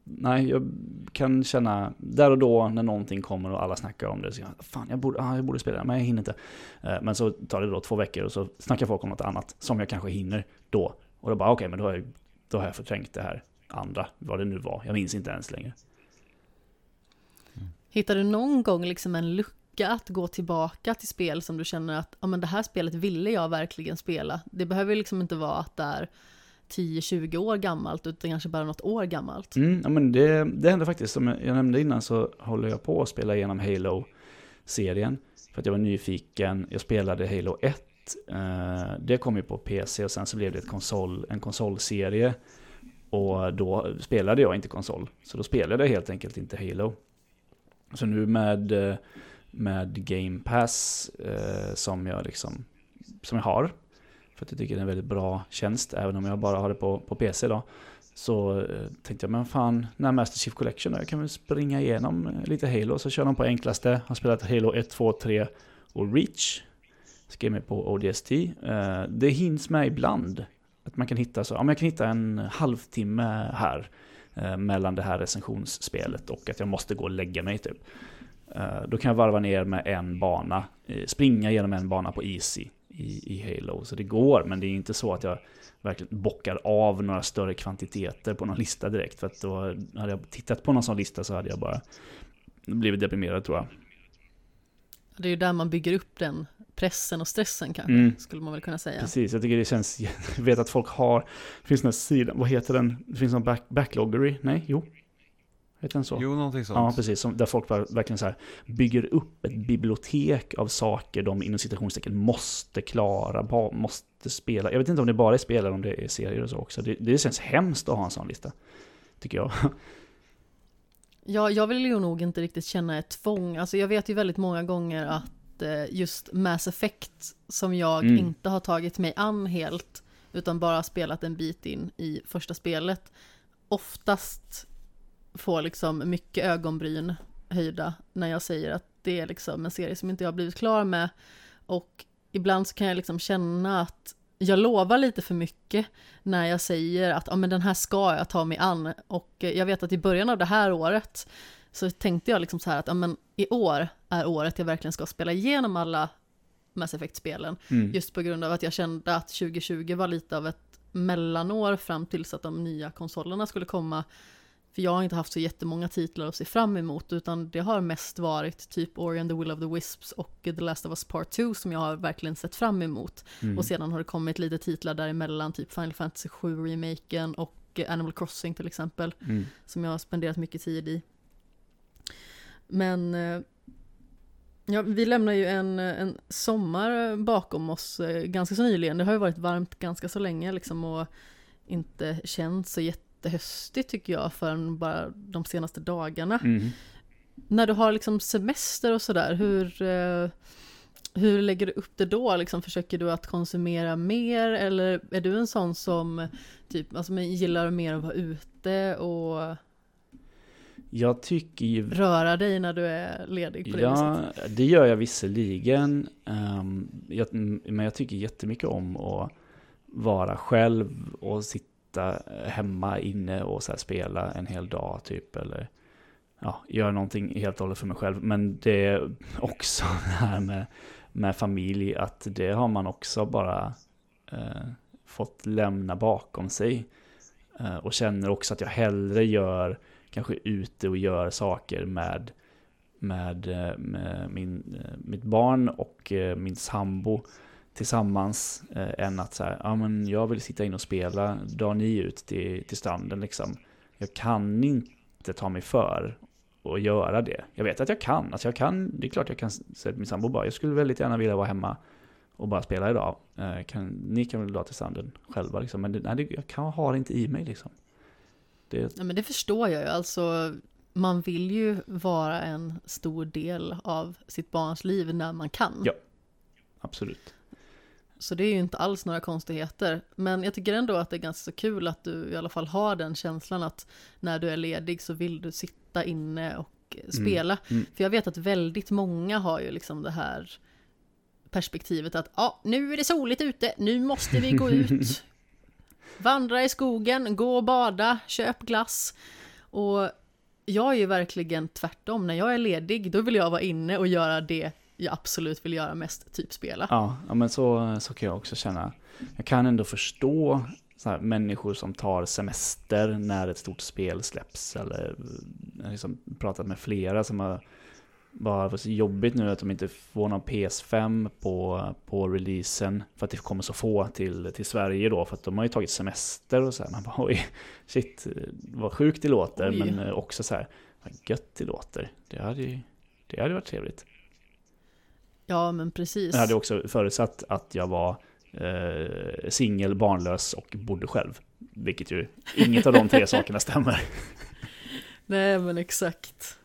nej, jag kan känna där och då när någonting kommer och alla snackar om det. Så jag, fan, jag borde, ah, jag borde spela men jag hinner inte. Uh, men så tar det då två veckor och så snackar folk om något annat som jag kanske hinner då. Och då bara, okej, okay, men då har, jag, då har jag förträngt det här andra, vad det nu var. Jag minns inte ens längre. Hittar du någon gång liksom en lucka att gå tillbaka till spel som du känner att ja, men det här spelet ville jag verkligen spela? Det behöver liksom inte vara att det är 10-20 år gammalt utan kanske bara något år gammalt. Mm, ja, men det, det hände faktiskt, som jag nämnde innan så håller jag på att spela igenom Halo-serien. För att jag var nyfiken, jag spelade Halo 1, eh, det kom ju på PC och sen så blev det ett konsol, en konsolserie. Och då spelade jag inte konsol, så då spelade jag helt enkelt inte Halo. Så nu med, eh, med Game Pass eh, som jag liksom som jag har. För att jag tycker det är en väldigt bra tjänst, även om jag bara har det på, på PC då. Så eh, tänkte jag, men fan, när Master Chief Collection då, jag kan väl springa igenom eh, lite Halo. Så kör de på enklaste, har spelat Halo 1, 2, 3 och Reach. Skrev mig på ODST. Eh, det hinns med ibland. Att man kan hitta så, ja, men jag kan hitta en halvtimme här eh, mellan det här recensionsspelet och att jag måste gå och lägga mig typ. Eh, då kan jag varva ner med en bana, springa genom en bana på Easy i, i Halo. Så det går, men det är inte så att jag verkligen bockar av några större kvantiteter på någon lista direkt. För att då hade jag tittat på någon sån lista så hade jag bara blivit deprimerad tror jag. Det är ju där man bygger upp den pressen och stressen kanske, mm. skulle man väl kunna säga. Precis, jag tycker det känns, jag vet att folk har, det finns en sida, vad heter den, det finns någon back, backloggery, nej, jo. Heter den så? Jo, någonting sånt. Ja, precis, där folk verkligen så här bygger upp ett bibliotek av saker de inom citationstecken måste klara, måste spela. Jag vet inte om det bara är spel eller om det är serier och så också. Det, det känns hemskt att ha en sån lista, tycker jag. Ja, jag vill ju nog inte riktigt känna ett tvång. Alltså jag vet ju väldigt många gånger att Eh, just Mass Effect som jag mm. inte har tagit mig an helt utan bara spelat en bit in i första spelet. Oftast får liksom mycket ögonbryn höjda när jag säger att det är liksom en serie som inte jag har blivit klar med. Och ibland så kan jag liksom känna att jag lovar lite för mycket när jag säger att ja, men den här ska jag ta mig an. Och jag vet att i början av det här året så tänkte jag liksom så här att ja, men i år är året jag verkligen ska spela igenom alla Mass Effect-spelen. Mm. Just på grund av att jag kände att 2020 var lite av ett mellanår fram tills att de nya konsolerna skulle komma. För jag har inte haft så jättemånga titlar att se fram emot utan det har mest varit typ Ori and the Will of the Wisps och The Last of Us Part 2 som jag har verkligen sett fram emot. Mm. Och sedan har det kommit lite titlar däremellan, typ Final Fantasy 7-remaken och Animal Crossing till exempel. Mm. Som jag har spenderat mycket tid i. Men eh, ja, vi lämnar ju en, en sommar bakom oss eh, ganska så nyligen. Det har ju varit varmt ganska så länge liksom och inte känts så jättehöstigt tycker jag förrän bara de senaste dagarna. Mm. När du har liksom semester och sådär, hur, eh, hur lägger du upp det då? Liksom, försöker du att konsumera mer eller är du en sån som typ, alltså, gillar mer att vara ute och jag tycker ju... Röra dig när du är ledig på det Ja, viset. det gör jag visserligen. Um, jag, men jag tycker jättemycket om att vara själv och sitta hemma inne och så spela en hel dag typ. Eller ja, göra någonting helt och hållet för mig själv. Men det är också det här med, med familj, att det har man också bara uh, fått lämna bakom sig. Uh, och känner också att jag hellre gör kanske ute och gör saker med, med, eh, med min, eh, mitt barn och eh, min sambo tillsammans eh, än att så här, ja men jag vill sitta in och spela, drar ni ut till, till stranden liksom. Jag kan inte ta mig för och göra det. Jag vet att jag kan, alltså jag kan, det är klart jag kan säga till min sambo bara, jag skulle väldigt gärna vilja vara hemma och bara spela idag. Eh, kan, ni kan väl dra till stranden själva liksom. Men det, nej, det, jag kan, har det inte i mig liksom. Det, Ja, men det förstår jag ju. Alltså, man vill ju vara en stor del av sitt barns liv när man kan. Ja. absolut. Så det är ju inte alls några konstigheter. Men jag tycker ändå att det är ganska så kul att du i alla fall har den känslan att när du är ledig så vill du sitta inne och spela. mm. För jag vet att väldigt många har ju liksom det här perspektivet att ja, nu är det soligt ute, nu måste vi gå ut. Vandra i skogen, gå och bada, köp glass. Och jag är ju verkligen tvärtom. När jag är ledig, då vill jag vara inne och göra det jag absolut vill göra mest, typ spela. Ja, ja men så, så kan jag också känna. Jag kan ändå förstå så här, människor som tar semester när ett stort spel släpps. Eller eh, liksom pratat med flera som har bara var så jobbigt nu att de inte får någon PS5 på, på releasen. För att det kommer så få till, till Sverige då. För att de har ju tagit semester och så här. Man bara oj, shit, vad sjukt det låter. Oj. Men eh, också så här, vad gött det låter. Det hade ju det hade varit trevligt. Ja, men precis. Jag hade också förutsatt att jag var eh, singel, barnlös och bodde själv. Vilket ju, inget av de tre sakerna stämmer. Nej, men exakt.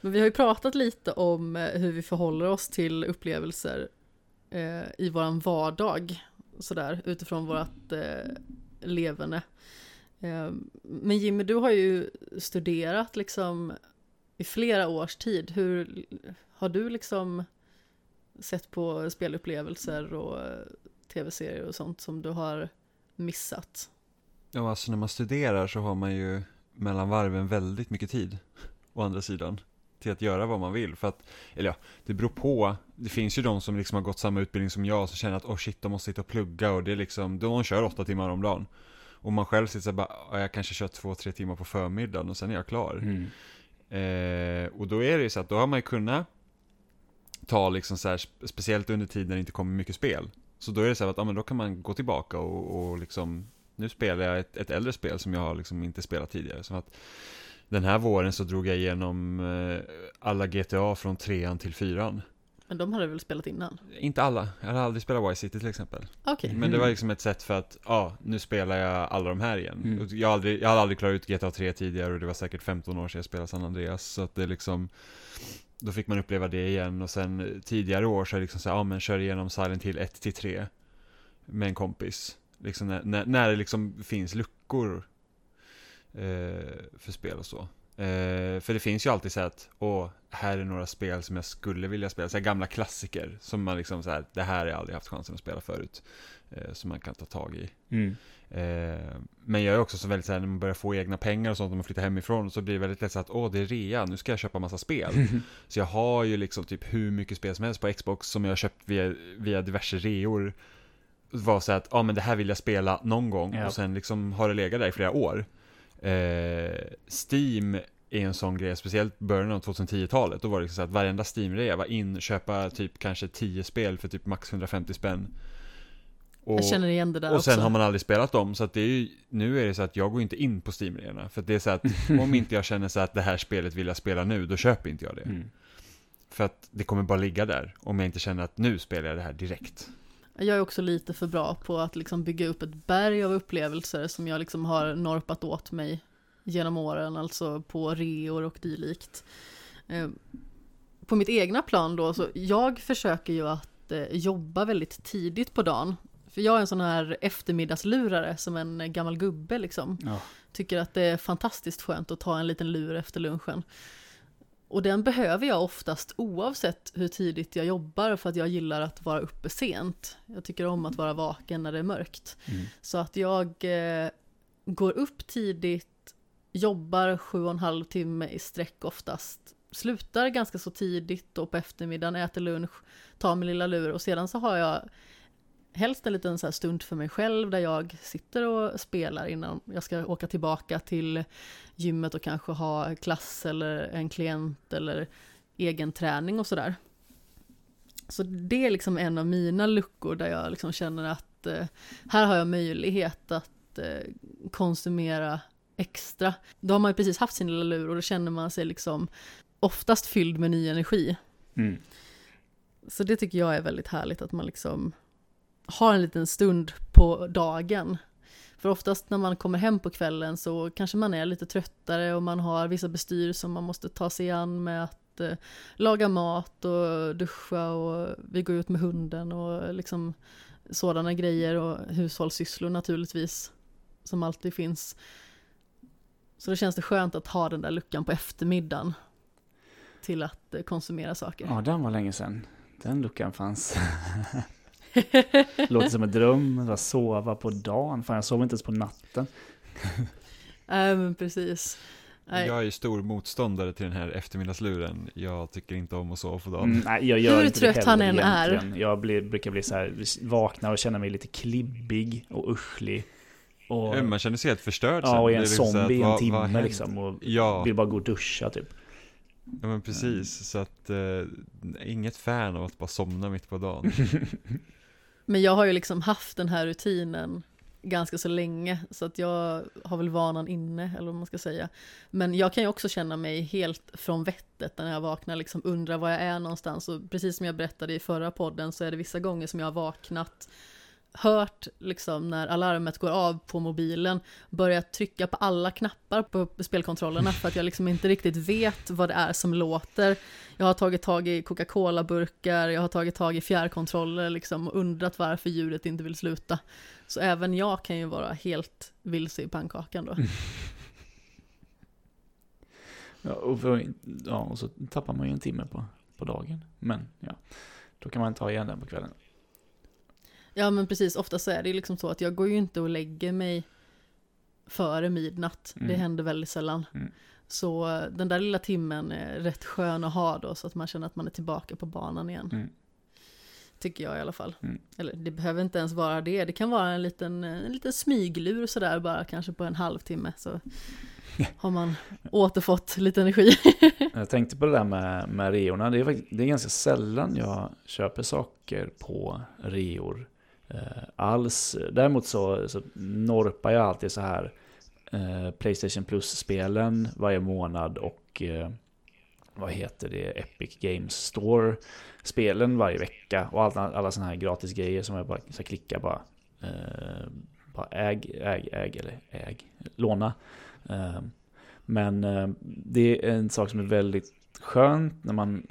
Men vi har ju pratat lite om eh, hur vi förhåller oss till upplevelser eh, i våran vardag, sådär, utifrån vårt eh, levande. Eh, men Jimmy, du har ju studerat liksom i flera års tid. Hur har du liksom sett på spelupplevelser och eh, tv-serier och sånt som du har missat? Ja, alltså när man studerar så har man ju mellan varven väldigt mycket tid, å andra sidan, till att göra vad man vill. För att, eller ja, det beror på. Det finns ju de som liksom har gått samma utbildning som jag, som känner att oh shit, de måste sitta och plugga och det är liksom, de kör åtta timmar om dagen. Och man själv sitter så bara, "Ja, jag kanske kör två, tre timmar på förmiddagen och sen är jag klar. Mm. Eh, och då är det ju så att då har man ju kunnat ta liksom så här, speciellt under tid när det inte kommer mycket spel. Så då är det så här att, ja men då kan man gå tillbaka och, och liksom, nu spelar jag ett, ett äldre spel som jag har liksom inte spelat tidigare. Som att den här våren så drog jag igenom eh, alla GTA från trean till fyran. Men de hade väl spelat innan? Inte alla, jag hade aldrig spelat Vice City till exempel. Okej. Men det var liksom ett sätt för att, ja, nu spelar jag alla de här igen. Mm. Jag, har aldrig, jag hade aldrig klarat ut GTA 3 tidigare och det var säkert 15 år sedan jag spelade San Andreas. Så att det liksom, då fick man uppleva det igen. Och sen tidigare år så är det liksom så här, ja men kör igenom Silent Hill 1 till 3 med en kompis. Liksom när, när, när det liksom finns luckor för spel och så. Eh, för det finns ju alltid så att, åh, här är några spel som jag skulle vilja spela. Så här gamla klassiker som man liksom så här, det här har jag aldrig haft chansen att spela förut. Eh, som man kan ta tag i. Mm. Eh, men jag är också så väldigt så här, när man börjar få egna pengar och sånt när man flyttar hemifrån så blir det väldigt lätt så att åh det är rea, nu ska jag köpa massa spel. så jag har ju liksom typ hur mycket spel som helst på Xbox som jag har köpt via, via diverse reor. Var så att, ja men det här vill jag spela någon gång Ja. och sen liksom har det legat där i flera år. Eh, Steam är en sån grej, speciellt början av 2010-talet. Då var det liksom så att varenda Steam-rea var in, köpa typ kanske 10 spel för typ max 150 spänn. Och, Jag känner igen det där och sen också. har man aldrig spelat dem, så att det är ju, nu är det så att jag går inte in på Steam-reorna. För att det är så att om inte jag känner så att det här spelet vill jag spela nu, då köper inte jag det. Mm. För att det kommer bara ligga där, om jag inte känner att nu spelar jag det här direkt. Jag är också lite för bra på att liksom bygga upp ett berg av upplevelser som jag liksom har norpat åt mig genom åren, alltså på reor och dylikt. Eh, På mitt egna plan då, så jag försöker ju att eh, jobba väldigt tidigt på dagen. För jag är en sån här eftermiddagslurare som en gammal gubbe liksom. Ja. Tycker att det är fantastiskt skönt att ta en liten lur efter lunchen. Och den behöver jag oftast oavsett hur tidigt jag jobbar för att jag gillar att vara uppe sent. Jag tycker om att vara vaken när det är mörkt. Mm. Så att jag eh, går upp tidigt, jobbar sju och en halv timme i sträck oftast, slutar ganska så tidigt och på eftermiddagen äter lunch, tar min lilla lur och sedan så har jag helst en liten så stund för mig själv där jag sitter och spelar innan jag ska åka tillbaka till gymmet och kanske ha klass eller en klient eller egen träning och sådär. Så det är liksom en av mina luckor där jag liksom känner att eh, här har jag möjlighet att eh, konsumera extra. Då har man ju precis haft sin lilla lur och då känner man sig liksom oftast fylld med ny energi. Mm. Så det tycker jag är väldigt härligt att man liksom har en liten stund på dagen. För oftast när man kommer hem på kvällen så kanske man är lite tröttare och man har vissa bestyr som man måste ta sig an med att eh, laga mat och duscha och vi går ut med hunden och liksom sådana grejer och hushållssysslor naturligtvis som alltid finns. Så då känns det skönt att ha den där luckan på eftermiddagen till att eh, konsumera saker. Ja, den var länge sedan. Den luckan fanns. Låter som en dröm, att sova på dagen. Fan, jag sover inte ens på natten. Nej, men precis. Nej. Jag är ju stor motståndare till den här eftermiddagsluren. Jag tycker inte om att sova på dagen. Mm, nej, jag gör Hur inte det trött han heller än är. Jag blir, brukar bli så här, vakna och känna mig lite klibbig och uschlig. Och, Ja, Man känner sig helt förstörd sen. ja, och är Det en liksom zombie i att, en vad- timme vad liksom. Och Ja, vill bara gå och duscha typ. ja men precis. Så att, eh, inget fan av att bara somna mitt på dagen. Men jag har ju liksom haft den här rutinen ganska så länge, så att jag har väl vanan inne, eller vad man ska säga. Men jag kan ju också känna mig helt från vettet när jag vaknar, liksom undrar var jag är någonstans. Och precis som jag berättade i förra podden så är det vissa gånger som jag har vaknat, hört liksom när alarmet går av på mobilen, börjat trycka på alla knappar på spelkontrollerna för att jag liksom inte riktigt vet vad det är som låter. Jag har tagit tag i Coca-Cola-burkar, jag har tagit tag i fjärrkontroller liksom och undrat varför ljudet inte vill sluta. Så även jag kan ju vara helt vilse i pannkakan då. Ja, och, för, ja, och så tappar man ju en timme på, på dagen. Men ja, då kan man ta igen den på kvällen. Ja men precis, ofta så är det ju liksom så att jag går ju inte och lägger mig före midnatt. Det Mm. händer väldigt sällan. Mm. Så eh, den där lilla timmen är rätt skön att ha då så att man känner att man är tillbaka på banan igen. Mm. Tycker jag i alla fall. Mm. Eller det behöver inte ens vara det. Det kan vara en liten, en liten smyglur sådär bara kanske på en halvtimme. Så har man återfått lite energi. Jag tänkte på det där med, med reorna. Det är, det är ganska sällan jag köper saker på reor eh, Eh, alls. Däremot så, så norpar jag alltid så här eh, Playstation Plus-spelen varje månad och eh, vad heter det, Epic Games Store-spelen varje vecka. Och alla, alla sådana här gratis grejer som jag bara så klicka bara. Eh, bara äg, äg, äg eller äg, låna. Eh, men eh, det är en sak som är väldigt skönt när man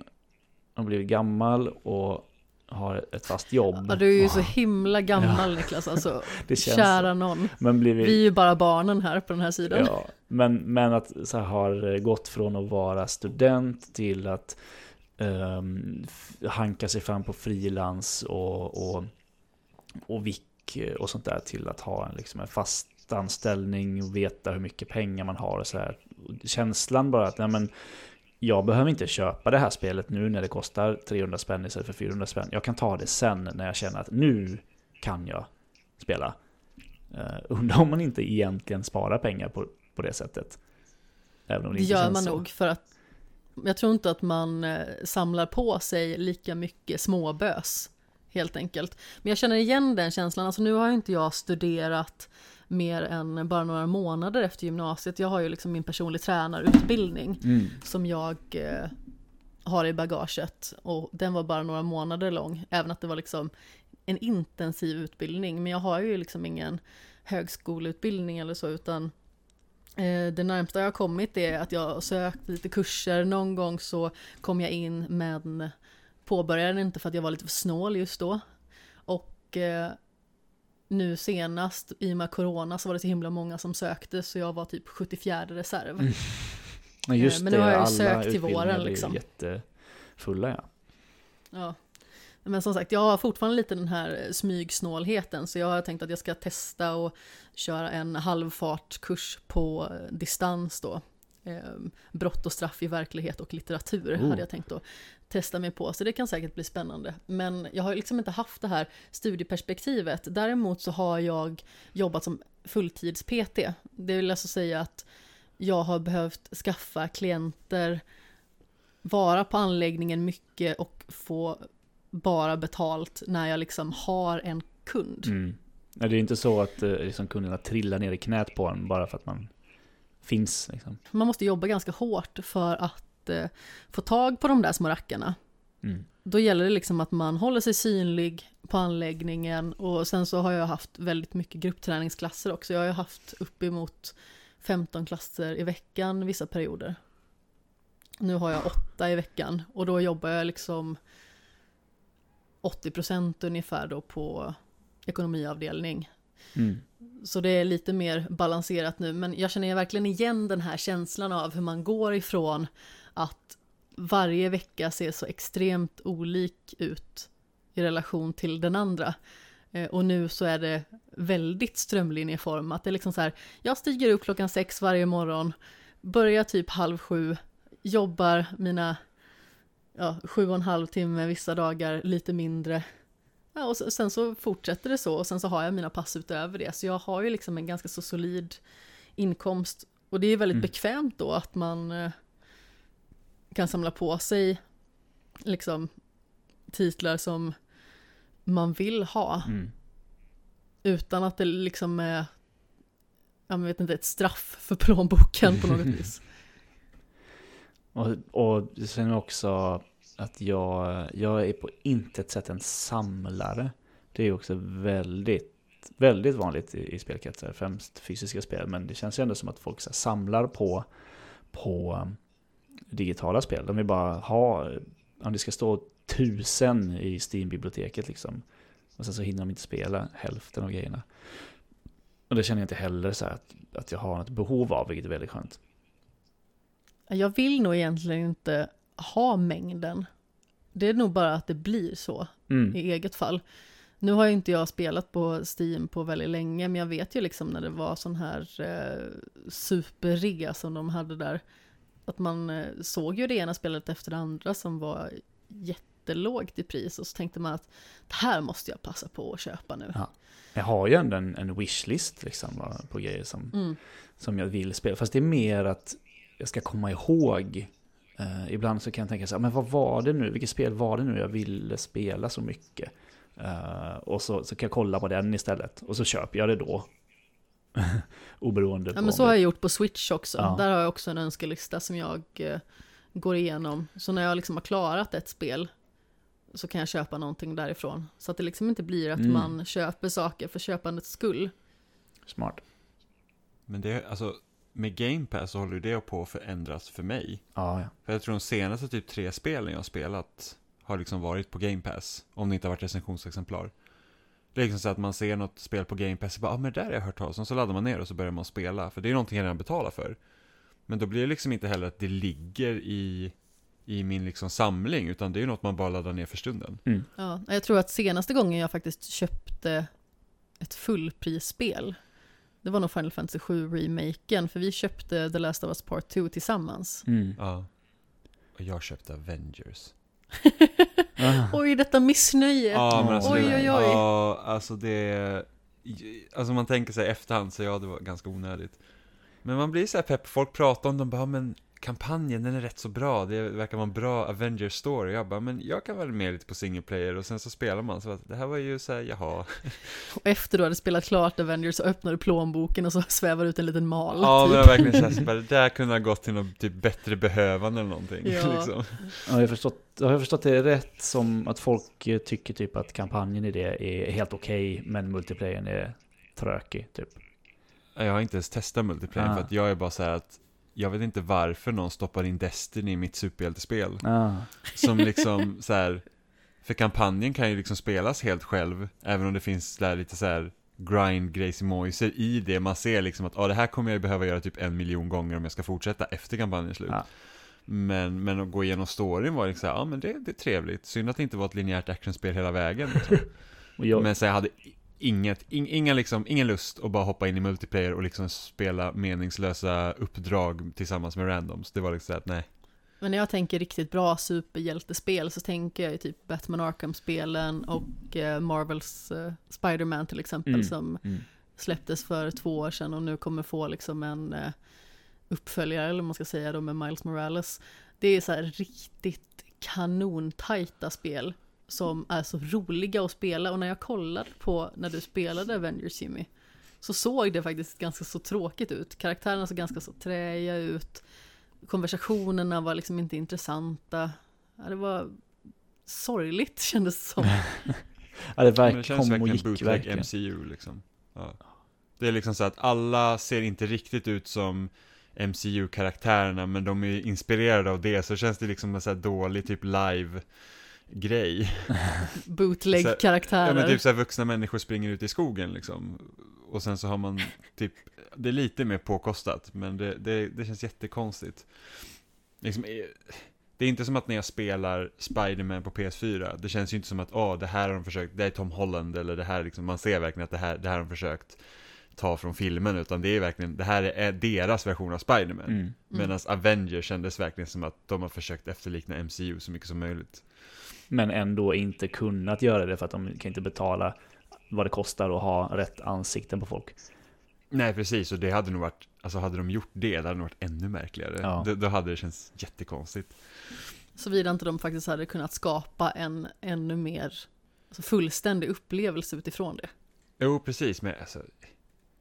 har blivit gammal och har ett fast jobb. Ja, du är ju så himla gammal Niklas alltså. det känns Kära någon. Men blir Vi är ju bara barnen här på den här sidan. Ja, men, men att så här, har gått från att vara student till att f- hanka sig fram på frilans och, och, och vick och sånt där till att ha en, liksom en fast anställning och veta hur mycket pengar man har och så här. Känslan bara att nej, men, jag behöver inte köpa det här spelet nu när det kostar 300 spänn istället för 400 spänn. Jag kan ta det sen när jag känner att nu kan jag spela. Uh, undrar om man inte egentligen sparar pengar på, på det sättet. Även om det, Det gör man så. nog för att jag tror inte att man eh, samlar på sig lika mycket småbös helt enkelt. Men jag känner igen den känslan, alltså nu har inte jag studerat mer än bara några månader efter gymnasiet. Jag har ju liksom min personlig tränarutbildning Mm. som jag eh, har i bagaget och den var bara några månader lång, även att det var liksom en intensiv utbildning. Men jag har ju liksom ingen högskoleutbildning eller så, utan eh, det närmsta jag har kommit är att jag har sökt lite kurser. Någon gång så kom jag in men påbörjade inte för att jag var lite för snål just då. Och eh, nu senast, i och med corona, så var det så himla många som sökte så jag var typ 74 reserv. Mm. Men just Eh, men nu det, har jag ju sökt till våren, liksom. jättefulla ja. Ja. Men som sagt, jag har fortfarande lite den här smygsnålheten så jag har tänkt att jag ska testa och köra en halvfartkurs på eh, distans då. Eh, brott och straff i verklighet och litteratur Oh. hade jag tänkt att testa mig på, så det kan säkert bli spännande. Men jag har liksom inte haft det här studieperspektivet. Däremot så har jag jobbat som fulltids-PT. Det vill alltså säga att jag har behövt skaffa klienter, vara på anläggningen mycket och få bara betalt när jag liksom har en kund. Mm. Det är inte så att eh, liksom, kunderna trillar ner i knät på en bara för att man finns. Liksom. Man måste jobba ganska hårt för att eh, få tag på de där små rackarna. Mm. Då gäller det liksom att man håller sig synlig på anläggningen och sen så har jag haft väldigt mycket gruppträningsklasser också. Jag har ju haft uppemot 15 klasser i veckan vissa perioder. Nu har jag åtta i veckan och då jobbar jag liksom 80% ungefär då på ekonomiavdelning. Mm. Så det är lite mer balanserat nu, men jag känner verkligen igen den här känslan av hur man går ifrån att varje vecka ser så extremt olik ut i relation till den andra. Eh, Och nu så är det väldigt strömlinjeform, att det är liksom så här, jag stiger upp klockan sex varje morgon, börjar typ halv sju, jobbar mina ja, sju och en halv timme vissa dagar, lite mindre. Ja, och sen så fortsätter det så och sen så har jag mina pass utöver det. Så jag har ju liksom en ganska så solid inkomst. Och det är väldigt Mm. bekvämt då att man eh, kan samla på sig liksom titlar som man vill ha Mm. utan att det liksom är jag vet inte, ett straff för plånboken på något vis. Och, och känner också att jag, jag är på intet sätt en samlare. Det är också väldigt, väldigt vanligt i, i spelkretsar, främst fysiska spel. Men det känns ju ändå som att folk så samlar på, på digitala spel. De vill bara ha, om det ska stå tusen i Steam-biblioteket liksom. Och sen så hinner de inte spela hälften av grejerna. Och det känner jag inte heller så att, att jag har något behov av, vilket är väldigt skönt. Jag vill nog egentligen inte ha mängden. Det är nog bara att det blir så Mm. i eget fall. Nu har ju inte jag spelat på Steam på väldigt länge, men jag vet ju liksom när det var sån här eh, superrea som de hade där, att man eh, såg ju det ena spelet efter det andra som var jättelågt i pris och så tänkte man att det här måste jag passa på att köpa nu. Ja. Jag har ju ändå en, en wishlist liksom, på grejer som, Mm. som jag vill spela. Fast det är mer att jag ska komma ihåg. Eh, ibland så kan jag tänka så här, men vad var det nu? Vilket spel var det nu jag ville spela så mycket? Eh, och så, så kan jag kolla på den istället. Och så köper jag det då. Oberoende Ja men så har jag gjort på Switch också. Ja. Där har jag också en önskelista som jag eh, går igenom. Så när jag liksom har klarat ett spel så kan jag köpa någonting därifrån. Så att det liksom inte blir att Mm. man köper saker för köpandets skull. Smart. Men det, alltså, med Game Pass så håller ju det på att förändras för mig. Ja, ja. För jag tror de senaste typ tre spelen jag har spelat har liksom varit på Game Pass. Om det inte har varit recensionsexemplar. Det är liksom så att man ser något spel på Game Pass och bara, ah, men det där har jag hört talas om. Så laddar man ner och så börjar man spela. För det är någonting jag redan betalar för. Men då blir det liksom inte heller att det ligger i, i min liksom samling. Utan det är ju något man bara laddar ner för stunden. Mm. Ja, jag tror att senaste gången jag faktiskt köpte ett fullprisspel, det var nog Final Fantasy 7-remaken, för vi köpte The Last of Us Part 2 tillsammans. Mm. Ja. Och jag köpte Avengers. Ah. Oj, detta missnöje! Ja, men alltså Oj, det, oj, oj. Ja, alltså det... Alltså man tänker sig efterhand så ja, det var ganska onödigt. Men man blir så här pepp, folk pratar om dem, bara, men kampanjen den är rätt så bra, det verkar vara en bra Avengers story. Jag bara, men jag kan vara med lite på single player och sen så spelar man så att det här var ju så här, jaha. Och efter du hade spelat klart Avengers så öppnar du plånboken och så svävar ut en liten mal. Ja, typ. men jag verkligen så här, det där kunde ha gått till något typ bättre behövande eller någonting. Ja. Liksom. Ja, jag har förstått, har jag förstått det rätt som att folk eh, tycker typ att kampanjen i det är helt okej, men multiplayern är trökig typ. Jag har inte ens testat multiplayer Ah. för att jag är bara så här att jag vet inte varför någon stoppar in Destiny i mitt superhjältespel. Ah. Som liksom så här, för kampanjen kan ju liksom spelas helt själv, även om det finns där lite så här grind grejsimojser i det. Man ser liksom att ah, det här kommer jag behöva göra typ en miljon gånger om jag ska fortsätta efter kampanjens slut. Ja. Men, men att gå igenom storyn var liksom ja men det, det är trevligt. Synd att det inte var ett linjärt actionspel hela vägen. Liksom. Jag, Men så jag hade inget, ing, inga liksom, ingen lust att bara hoppa in i multiplayer och liksom spela meningslösa uppdrag tillsammans med randoms. Det var liksom så att nej. Men när jag tänker riktigt bra superhjältespel så tänker jag ju typ Batman Arkham-spelen och eh, Marvels eh, Spider-Man till exempel Mm. som mm. släpptes för två år sedan och nu kommer få liksom en eh, uppföljare, eller man ska säga då, med Miles Morales. Det är så här riktigt kanontajta spel som är så roliga att spela och när jag kollade på när du spelade Avengers Jimmy så såg det faktiskt ganska så tråkigt ut. Karaktärerna såg ganska så träiga ut. Konversationerna var liksom inte intressanta. Ja, det var sorgligt kändes det som. Ja, det, Men verk, det känns kom verkligen bootleg. MCU liksom. Ja. Det är liksom så att alla ser inte riktigt ut som MCU-karaktärerna, men de är inspirerade av det, så känns det liksom en så här dålig typ live-grej. Så- Bootleg-karaktärer. Ja men typ så här vuxna människor springer ut i skogen liksom. Och sen så har man typ, det är lite mer påkostat, men det, det, det känns jättekonstigt. Liksom, eh, det är inte som att när jag spelar Spider-Man på PS4, det känns ju inte som att åh, det här har de försökt, det är Tom Holland, eller det här liksom, man ser verkligen att det här, det här har de försökt ta från filmen, utan det är verkligen, det här är deras version av Spider-Man. Mm. Medan Avengers kändes verkligen som att de har försökt efterlikna MCU så mycket som möjligt. Men ändå inte kunnat göra det för att de kan inte betala vad det kostar att ha rätt ansikten på folk. Nej, precis, och det hade nog varit, alltså hade de gjort det, det hade nog varit ännu märkligare. Ja. Då, då hade det känts jättekonstigt. Såvida inte de faktiskt hade kunnat skapa en ännu mer alltså fullständig upplevelse utifrån det. Jo, precis, men alltså,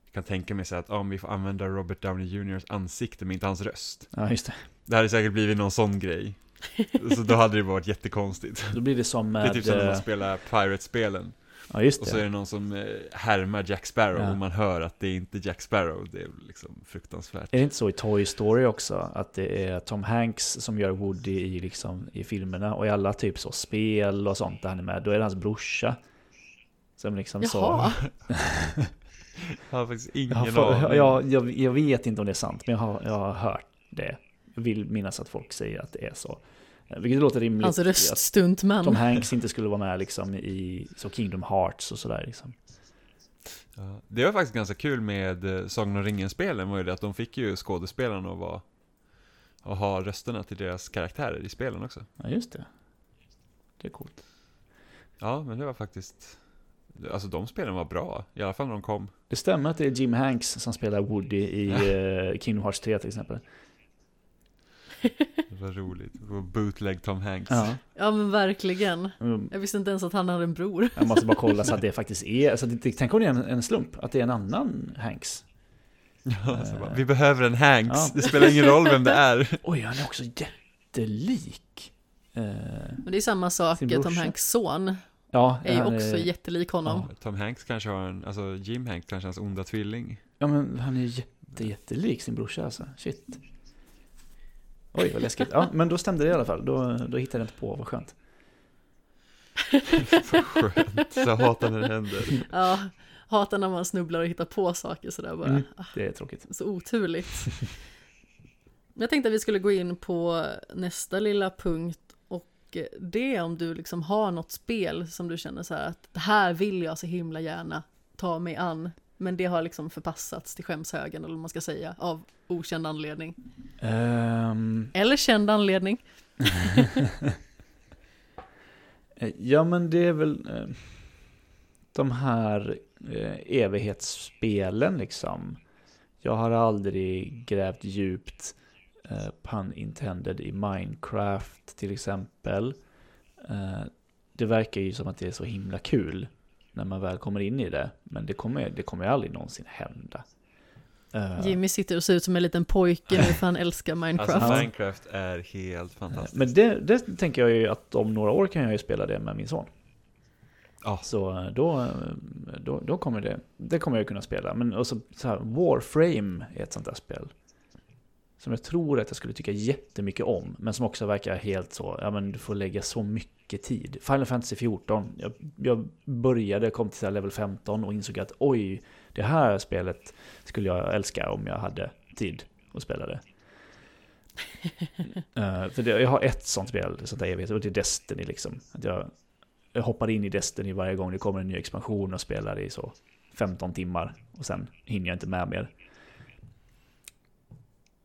jag kan tänka mig så att om vi får använda Robert Downey Jr.s ansikte men inte hans röst. Ja, just det. Det hade säkert blivit någon sån grej. Så då hade det varit jättekonstigt. Då blir det som Det med... är typ som när man eh, spelar Pirate-spelen. Ja, just Och så är det. det någon som eh, härmar Jack Sparrow Ja. och man hör att det är inte Jack Sparrow. Det är liksom fruktansvärt. Är det inte så i Toy Story också? Att det är Tom Hanks som gör Woody i, liksom, i filmerna och i alla typ så spel och sånt där han är med. Då är det hans brorsa. Som liksom Jaha, så... Jag har faktiskt Jag, ingen aning. jag, jag, jag vet inte om det är sant, men jag har, jag har hört det. Vill minnas att folk säger att det är så. Eh, Vilket låter rimligt. hans att röststuntman. Tom Hanks inte skulle vara med liksom i så Kingdom Hearts och sådär liksom. Ja, det var faktiskt ganska kul med eh, Sagan om ringen-spelen var ju det att de fick ju skådespelarna att vara och ha rösterna till deras karaktärer i spelen också. Ja, just det. Det är coolt. Ja, men det var faktiskt Alltså de spelen var bra, i alla fall när de kom. Det stämmer att det är Jim Hanks som spelar Woody i uh, Kingdom Hearts 3 till exempel. Det var roligt. Bootleg Tom Hanks. Ja. Ja men verkligen. Mm. Jag visste inte ens att han hade en bror. Jag måste bara kolla så att det faktiskt är, alltså, det, tänk om det är en, en slump, att det är en annan Hanks. Ja, så bara, vi behöver en Hanks, Ja. det spelar ingen roll vem det är. Oj, han är också jättelik. Eh, Men det är samma sak, Tom. Hanks son ja, är ju också jättelik honom. Tom Hanks kanske har en, alltså Jim Hanks kanske har hans onda tvilling. Ja, men han är ju jätte, jättelik sin brorsa alltså. Shit. Oj, vad läskigt. Ja, men då stämde det i alla fall. Då, då hittade jag inte på, vad skönt. Vad skönt, så jag hatar när det händer. Ja, hatar när man snubblar och hittar på saker sådär bara. Mm. Det är tråkigt. Så oturligt. Jag tänkte att vi skulle gå in på nästa lilla punkt och det är om du liksom har något spel som du känner så här att det här vill jag så himla gärna ta mig an. Men det har liksom förpassats till skämshögen eller vad man ska säga av okänd anledning. Ehm, Eller känd anledning. eh, ja, men det är väl eh, de här eh, evighetsspelen liksom. Jag har aldrig grävt djupt, pun intended, i Minecraft till exempel. Det verkar ju som att det är så himla kul när man väl kommer in i det. Men det kommer, det kommer aldrig någonsin hända. Eh, Jimmy sitter och ser ut som en liten pojke nu för han älskar Minecraft. Alltså. Minecraft är helt fantastiskt. Men det, det tänker jag ju att om några år kan jag ju spela det med min son. Ja. Så eh, då, då, då kommer det, det kommer jag kunna spela. Men också så här, Warframe är ett sånt där spel. Som jag tror att jag skulle tycka jättemycket om. Men som också verkar helt så, ja men du får lägga så mycket tid. Final Fantasy 14, jag, jag började, kom till level 15 och insåg att oj, det här spelet skulle jag älska om jag hade tid att spela det. Eh, för det, jag har ett sånt spel, sånt där evigt, och det är Destiny liksom. Att jag, jag hoppar in i Destiny varje gång det kommer en ny expansion och spelar i så 15 timmar. Och sen hinner jag inte med mer.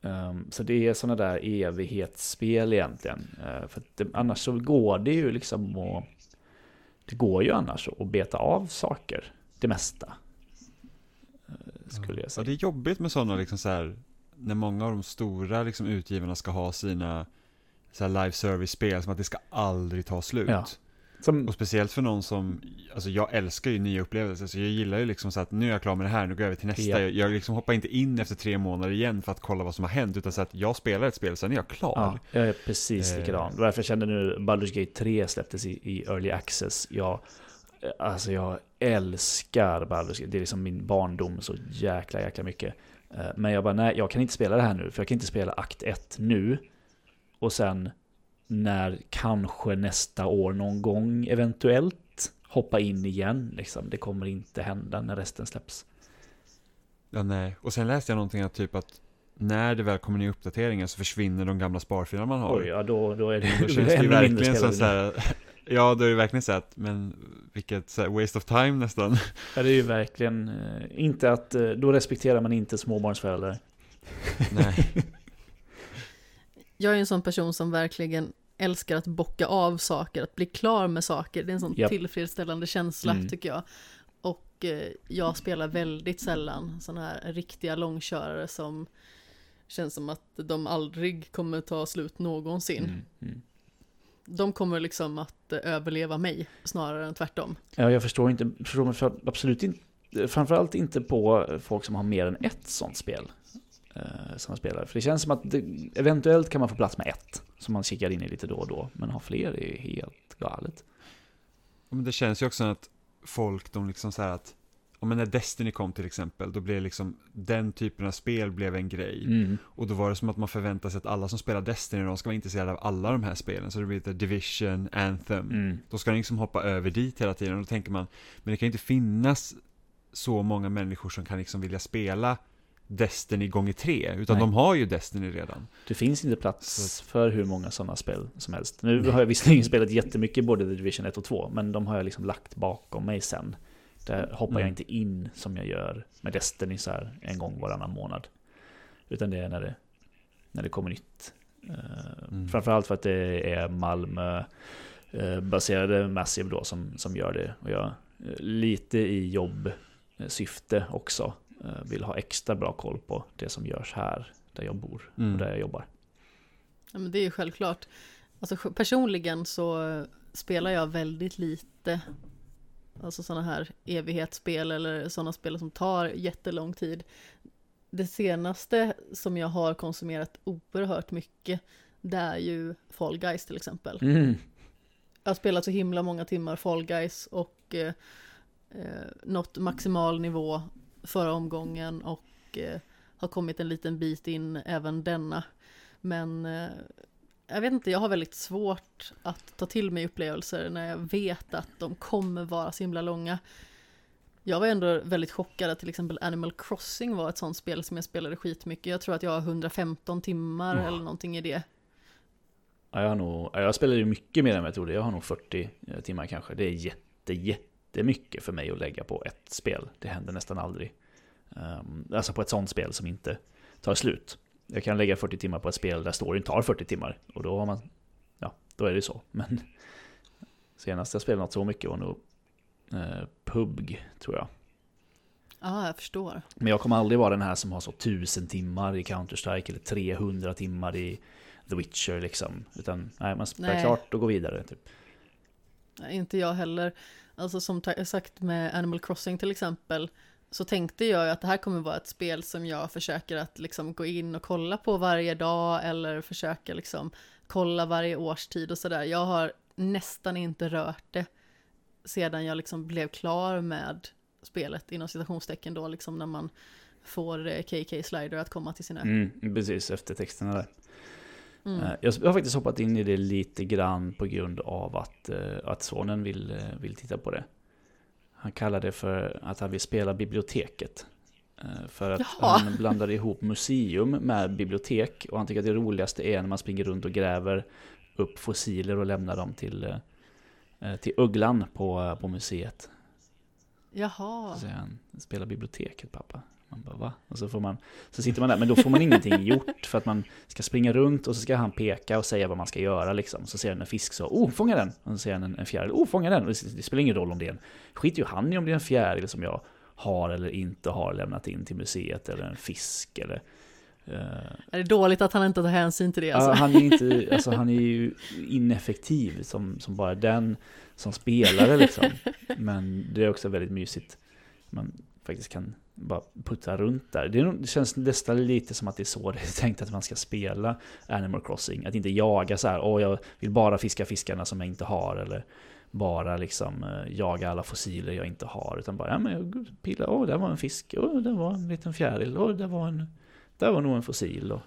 Ehm, så det är sådana där evighetsspel egentligen. Eh, för det, annars så går det ju liksom att... Det går ju annars att beta av saker. Det mesta. eh, Skulle jag Ja, säga. det är jobbigt med sådana liksom så här, när många av de stora liksom utgivarna ska ha sina så live service-spel, som att det ska aldrig ta slut. Ja. Som, Och speciellt för någon som, alltså jag älskar ju nya upplevelser, så jag gillar ju liksom så att nu är jag klar med det här, nu går jag över till nästa. Ja. Jag, jag liksom hoppar inte in efter tre månader igen för att kolla vad som har hänt, utan så att jag spelar ett spel, sen är jag klar. ja, jag är precis Eh. likadan. Var därför jag kände nu, Baldur's Gate 3 släpptes i, i Early Access. Jag, alltså jag älskar Baldur's Gate, det är liksom min barndom så jäkla, jäkla mycket. Eh, Men jag bara, nej, jag kan inte spela det här nu, för jag kan inte spela akt 1 nu. Och sen när kanske nästa år någon gång eventuellt hoppa in igen. Liksom. Det kommer inte hända när resten släpps. Ja, nej. Och sen läste jag någonting att typ att när det väl kommer nya uppdateringar så försvinner de gamla sparfilerna man har. Oj, ja då, då är det, Då känns det ju ännu mindre verkligen som så här, ja då är det verkligen så att, men vilket så här, waste of time nästan. Ja, det är ju verkligen eh, inte att, eh, då respekterar man inte småbarnsföräldrar. nej. Jag är en sån person som verkligen älskar att bocka av saker, att bli klar med saker. Det är en sån Japp. tillfredsställande känsla Mm. tycker jag. Och eh, jag spelar väldigt sällan såna här riktiga långkörare som känns som att de aldrig kommer ta slut någonsin. Mm, mm. De kommer liksom att eh, överleva mig snarare än tvärtom. Ja, jag förstår inte, förstår mig för, absolut inte, framförallt inte på folk som har mer än ett sånt spel. Eh, som man spelar. För det känns som att det, eventuellt kan man få plats med ett. Som man kikar in i lite då och då. Men ha fler är ju helt galet. Men det känns ju också att folk, de liksom så här att, om när Destiny kom till exempel, då blev liksom den typen av spel blev en grej. Mm. Och då var det som att man förväntar sig att alla som spelar Destiny, de ska vara intresserade av alla de här spelen. Så det blir lite Division, Anthem. Mm. Då ska de liksom hoppa över dit hela tiden. Och då tänker man, men det kan ju inte finnas så många människor som kan liksom vilja spela Destiny gånger tre. Utan Nej. de har ju Destiny redan. Det finns inte plats för hur många sådana spel som helst. Nu har jag visserligen spelat jättemycket både The Division 1 och 2, men de har jag liksom lagt bakom mig sen. Där hoppar jag Mm. inte in som jag gör med Destiny så här en gång varannan månad. Utan det är när det, när det kommer nytt. Eh, Mm. Framförallt för att det är Malmö eh, Massive då som, som gör det. Och jag eh, lite i jobbsyfte också vill ha extra bra koll på det som görs här där jag bor Mm. och där jag jobbar. Ja, men det är ju självklart. Alltså personligen så eh, spelar jag väldigt lite. Alltså sådana här evighetsspel eller sådana spel som tar jättelång tid. Det senaste som jag har konsumerat oerhört mycket det är ju Fall Guys till exempel. Mm. Jag har spelat så himla många timmar Fall Guys och eh, eh, nått maximal nivå förra omgången och eh, har kommit en liten bit in även denna. Men eh, jag vet inte, jag har väldigt svårt att ta till mig upplevelser när jag vet att de kommer vara så himla långa. Jag var ändå väldigt chockad att till exempel Animal Crossing var ett sånt spel som jag spelade skitmycket. Jag tror att jag har 115 timmar Ja. eller någonting i det. Ja, jag, har nog, ja, jag spelar ju mycket mer än vad jag trodde. Jag har nog 40 timmar kanske. Det är jätte, jättemycket för mig att lägga på ett spel. Det händer nästan aldrig. Um, alltså på ett sånt spel som inte tar slut. Jag kan lägga 40 timmar på ett spel där storyn tar 40 timmar. Och då har man, ja, då är det så. Men senast jag spelade något så mycket var nog eh, PUBG, tror jag. Ja, jag förstår. Men jag kommer aldrig vara den här som har så 1000 timmar i Counter-Strike eller 300 timmar i The Witcher liksom. Utan nej, man spelar Nej. klart och går vidare. Typ. Nej, inte jag heller. Alltså som sagt med Animal Crossing till exempel, så tänkte jag att det här kommer vara ett spel som jag försöker att liksom gå in och kolla på varje dag eller försöka liksom kolla varje årstid och sådär. Jag har nästan inte rört det sedan jag liksom blev klar med spelet inom citationstecken då, liksom när man får eh, KK Slider att komma till sina... Mm, precis, efter texterna där. Mm. Eh, Jag har faktiskt hoppat in i det lite grann på grund av att, eh, att sonen vill, eh, vill titta på det. Han kallar det för att han vill spela biblioteket. För att Jaha. han blandar ihop museum med bibliotek. Och han tycker att det roligaste är när man springer runt och gräver upp fossiler och lämnar dem till, till ugglan på, på museet. Jaha. Så han, spela biblioteket pappa. Man bara va? Och så, får man, så sitter man där, men då får man ingenting gjort för att man ska springa runt och så ska han peka och säga vad man ska göra liksom. Så ser han en fisk så, oh fånga den! Och så ser han en, en fjäril, oh fånga den! Och det, det spelar ingen roll om det är en, skiter ju han i om det är en fjäril som jag har eller inte har lämnat in till museet eller en fisk eller Eh, Är det dåligt att han inte tar hänsyn till det? Alltså? Ja, han, är inte, alltså, han är ju ineffektiv som, som bara den som spelare liksom. Men det är också väldigt mysigt. Man faktiskt kan bara putta runt där. Det, nog- det känns nästan lite som att det är så det är tänkt att man ska spela Animal Crossing. Att inte jaga så här, åh jag vill bara fiska fiskarna som jag inte har. Eller bara liksom eh, jaga alla fossiler jag inte har. Utan bara, ja men jag pillar, åh där var en fisk, åh där var en liten fjäril, åh där var en, där var nog en fossil. Och,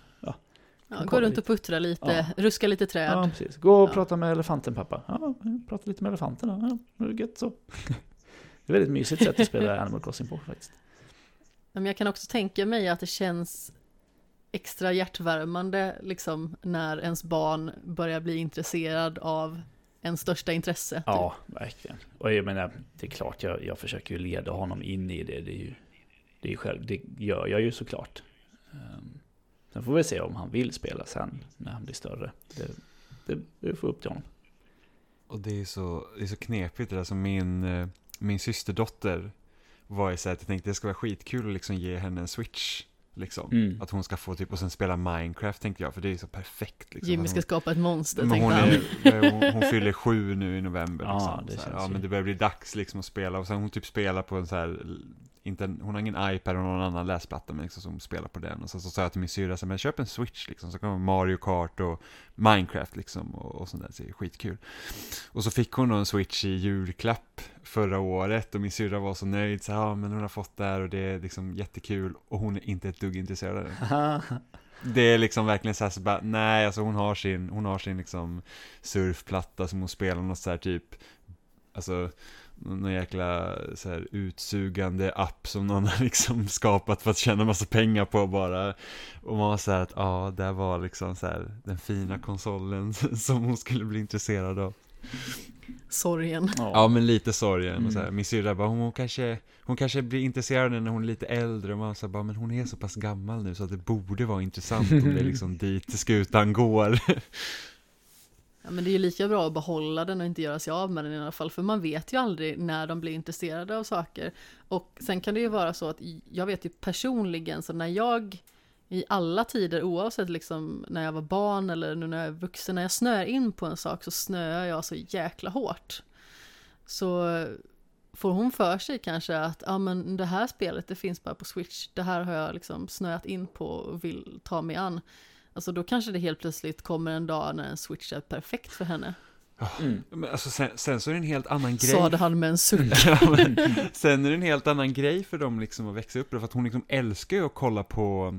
Ja, Man gå runt och puttra lite, ruska lite träd. Ja, precis. Gå och Ja. prata med elefanten pappa. Ja, prata lite med elefanten. Ja, det är gött så. Det är ett väldigt mysigt sätt att spela Animal Crossing på faktiskt. Men jag kan också tänka mig att det känns extra hjärtvärmande liksom när ens barn börjar bli intresserad av ens största intresse. typ. Ja, verkligen. Och jag menar, det är klart jag, jag försöker ju leda honom in i det. Det, är ju, det, är själv, det gör jag ju såklart. Um, sen får vi se om han vill spela sen när han blir större. Det, det, det får upp till honom. Och det är så, det är så knepigt det där som min, eh, min systerdotter var ju så att jag tänkte det ska vara skitkul att liksom ge henne en switch. Liksom. Mm. Att hon ska få typ, och sen spela Minecraft tänkte jag, för det är så perfekt. Liksom. Jimmy ska hon, skapa ett monster, men tänkte hon, är, hon, hon fyller sju nu i november. Ja, Liksom. det så här, känns ja, men det börjar bli dags liksom att spela. Och sen hon typ spelar på en så här, inte hon har ingen iPad och någon annan läsplatta, men liksom som spelar på den. Och sen så sa jag till min syrra, men köp en Switch liksom, så kommer Mario Kart och Minecraft liksom, och, och sånt där, så det är skitkul. Och så fick hon då en Switch i julklapp förra året och min syrra var så nöjd, så ja men hon har fått det här och det är liksom jättekul och hon är inte ett dugg intresserad av det. Det är liksom verkligen så här, så bara, nej alltså hon har sin, hon har sin liksom surfplatta som hon spelar något så här typ, alltså någon jäkla så här utsugande app som någon har liksom skapat för att tjäna massa pengar på bara. Och man var så här att, ja, det var liksom så här den fina konsolen som hon skulle bli intresserad av. Sorgen. Ja, men lite sorgen. Och så här, Mm. min syrra bara, hon, hon, kanske, hon kanske blir intresserad när hon är lite äldre. Och man så här, bara, men hon är så pass gammal nu så att det borde vara intressant om det är liksom dit skutan går. Ja, men det är ju lika bra att behålla den och inte göra sig av med den i alla fall, för man vet ju aldrig när de blir intresserade av saker. Och sen kan det ju vara så att jag vet ju personligen, så när jag i alla tider, oavsett liksom när jag var barn eller nu när jag är vuxen, när jag snöar in på en sak så snöar jag så jäkla hårt. Så får hon för sig kanske att ja men det här spelet det finns bara på Switch, det här har jag liksom snöat in på och vill ta mig an. Alltså då kanske det helt plötsligt kommer en dag när en Switch är perfekt för henne. Mm. Men alltså, sen, sen så är det en helt annan grej. Sade han med en suck. Ja, men, sen är det en helt annan grej för dem liksom att växa upp för att hon liksom älskar ju att kolla på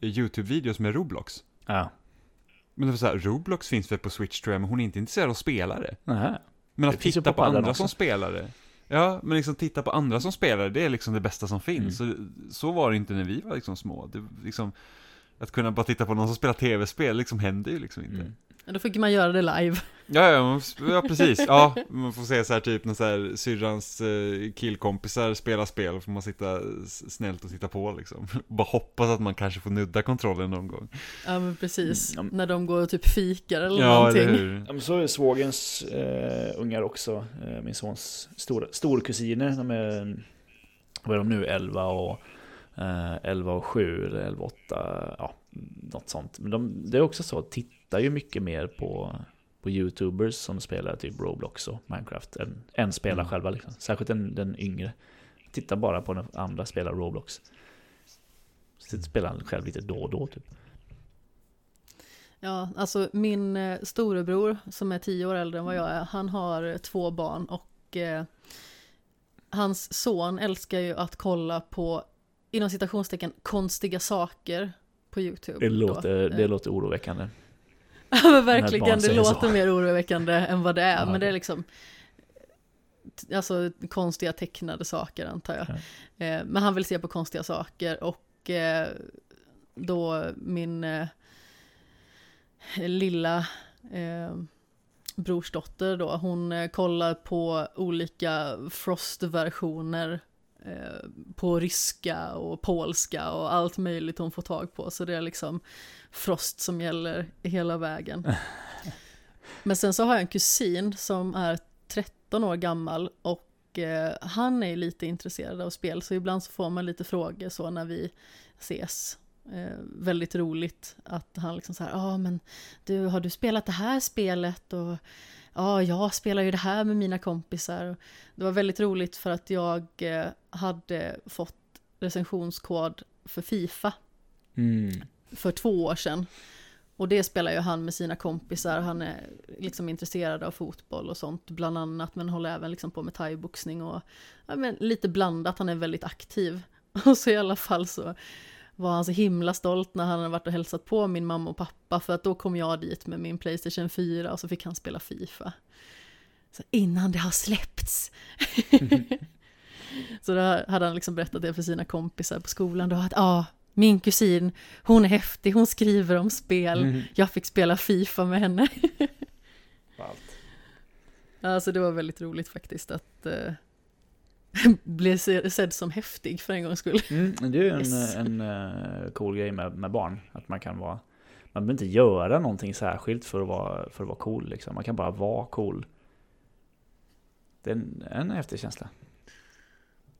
eh, YouTube-videos med Roblox. Ja. Men det var så här, Roblox finns väl på Switch tror jag, men hon är inte intresserad av att spela det. Nähä. Men Det att titta på på andra också. som spelar det. Ja, men liksom titta på andra som spelar det, det är liksom det bästa som finns. Så, så var det inte när vi var liksom små. Det, liksom, att kunna bara titta på någon som spelar tv-spel liksom händer ju liksom inte. Mm. Då fick man göra det live. Ja, ja, man- ja, precis. Ja, man får se så här typ när så här syrrans eh, killkompisar spelar spel, får man sitta snällt och titta på liksom. Bara hoppas att man kanske får nudda kontrollen någon gång. Ja men precis. Mm. När de går och typ fikar eller Ja, någonting. eller hur? Ja, men så är svågens eh, ungar också. Eh, min sons stora, storkusiner. De är, vad är de nu, 11 och, eh, 11 och 7 eller 11 och 8. Ja, något sånt. Men de, det är också så, tittar ju mycket mer på, på YouTubers som spelar typ Roblox och Minecraft än, än spelar Mm. själva. Liksom. Särskilt den, den yngre. Tittar bara på när andra spelar Roblox. Så spelar han själv lite då och då typ. Ja, alltså min eh, storebror som är tio år äldre än vad jag är, han har eh, två barn och eh, hans son älskar ju att kolla på, inom citationstecken, konstiga saker på YouTube. Det då. låter, det Eh, låter oroväckande. Ja men verkligen, det låter så. mer oroväckande än vad det är, Ja, men det är liksom Alltså konstiga tecknade saker antar jag. Ja. Eh, men han vill se på konstiga saker och eh, då min eh, lilla eh, brorsdotter då, hon eh, kollar på olika Frost-versioner eh, på ryska och polska och allt möjligt hon får tag på. Så det är liksom Frost som gäller hela vägen. Men sen så har jag en kusin som är 13 år gammal och eh, han är lite intresserad av spel så ibland så får man lite frågor så när vi ses. Eh, väldigt roligt att han liksom så här, ja ah, men du, har du spelat det här spelet? Och ja, jag spelar ju det här med mina kompisar. Det var väldigt roligt för att jag eh, hade fått recensionskod för Fifa Mm. för två år sedan. Och det spelar ju han med sina kompisar, han är liksom intresserad av fotboll och sånt bland annat, men håller även liksom på med thaiboxning och ja, men lite blandat, han är väldigt aktiv. Och så i alla fall så var han så himla stolt när han hade varit och hälsat på min mamma och pappa, för att då kom jag dit med min Playstation 4 och så fick han spela Fifa. Så innan det har släppts. så då hade han liksom berättat det för sina kompisar på skolan då, att ja, ah, min kusin, hon är häftig, hon skriver om spel, Mm. jag fick spela Fifa med henne. Ballt. Alltså det var väldigt roligt faktiskt att se- sedd som häftig för en gångs skull. Mm, det är ju en, Yes. en, eh, cool grej med, med barn. Att man kan vara... Man behöver inte göra någonting särskilt för att vara, för att vara cool. Liksom. Man kan bara vara cool. Det är en, en häftig känsla.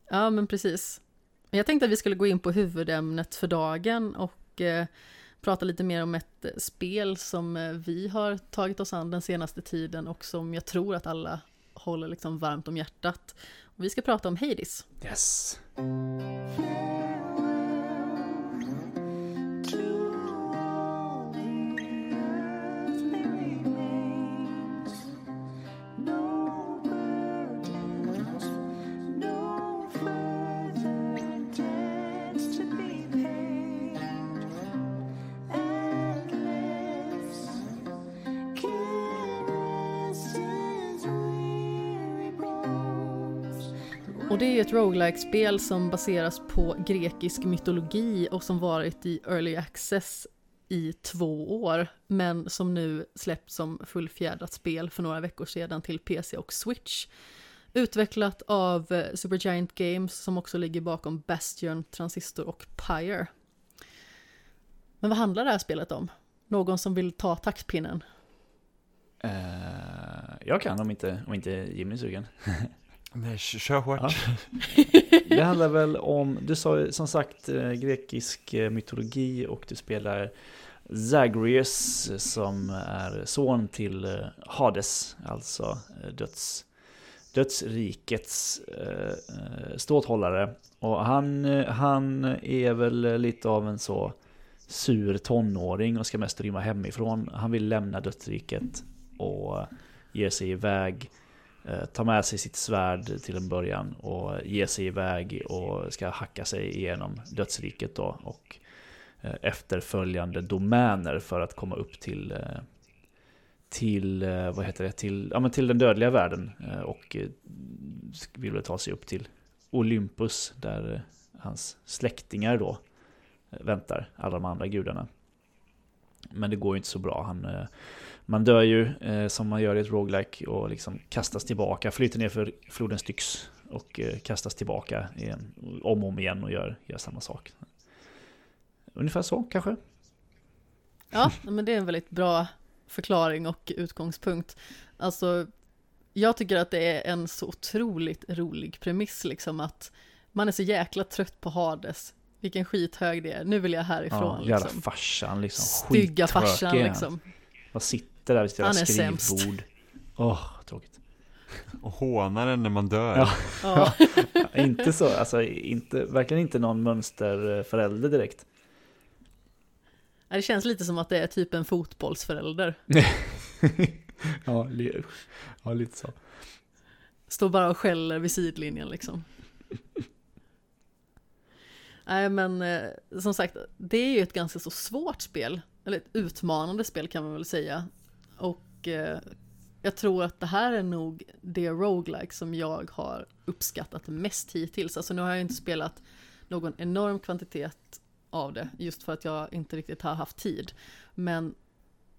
Ja, men precis. Jag tänkte att vi skulle gå in på huvudämnet för dagen och eh, prata lite mer om ett spel som eh, vi har tagit oss an den senaste tiden och som jag tror att alla håller liksom varmt om hjärtat. Och vi ska prata om Hades. Yes! Det är ett roguelike spel som baseras på grekisk mytologi och som varit i early access i två år, men som nu släppts som fullfjädrat spel för några veckor sedan till PC och Switch. Utvecklat av eh, Supergiant Games som också ligger bakom Bastion, Transistor och Pyre. Men vad handlar det här spelet om? Någon som vill ta taktpinnen? Uh, jag kan om inte, om inte Jimmy är sugen. Nej, kör hårt. Ja. Det handlar väl om, du sa som sagt eh, grekisk eh, mytologi och du spelar Zagreus som är son till eh, Hades, alltså eh, döds, dödsrikets eh, eh, ståthållare. Och han, eh, han är väl lite av en så sur tonåring och ska mest rymma hemifrån. Han vill lämna dödsriket och ger sig iväg eh, Eh, tar med sig sitt svärd till en början och ger sig iväg och ska hacka sig igenom dödsriket då och eh, efterföljande domäner för att komma upp till eh, till, vad heter det, till, ja, men till den dödliga världen och vill väl ta sig upp till Olympus där hans släktingar då väntar, alla de andra gudarna. Men det går ju inte så bra. Han, eh, man dör ju eh, som man gör i ett roguelike och liksom kastas tillbaka, flyter ner för floden Styx och eh, kastas tillbaka igen, om och om igen och gör, gör samma sak. Ungefär så kanske. Ja, men det är en väldigt bra förklaring och utgångspunkt. Alltså, jag tycker att det är en så otroligt rolig premiss liksom att man är så jäkla trött på Hades. Vilken skithög det är, nu vill jag härifrån Ja, liksom. farsan liksom. Stygga farsan liksom. Vad sitter där vid sitt jävla skrivbord. Åh, tråkigt. Och hånar den när man dör. Ja. Ja. inte så, alltså inte, verkligen inte någon mönsterförälder direkt. Det känns lite som att det är typ en fotbollsförälder. ja, ja, lite så. Står bara och skäller vid sidlinjen liksom. Nej men eh, som sagt, det är ju ett ganska så svårt spel. Eller ett utmanande spel kan man väl säga. Och eh, jag tror att det här är nog det roguelike som jag har uppskattat mest hittills. Alltså nu har jag inte spelat någon enorm kvantitet av det, just för att jag inte riktigt har haft tid. Men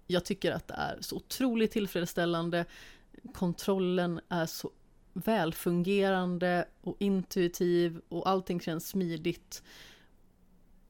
jag tycker att det är så otroligt tillfredsställande. Kontrollen är så välfungerande och intuitiv och allting känns smidigt.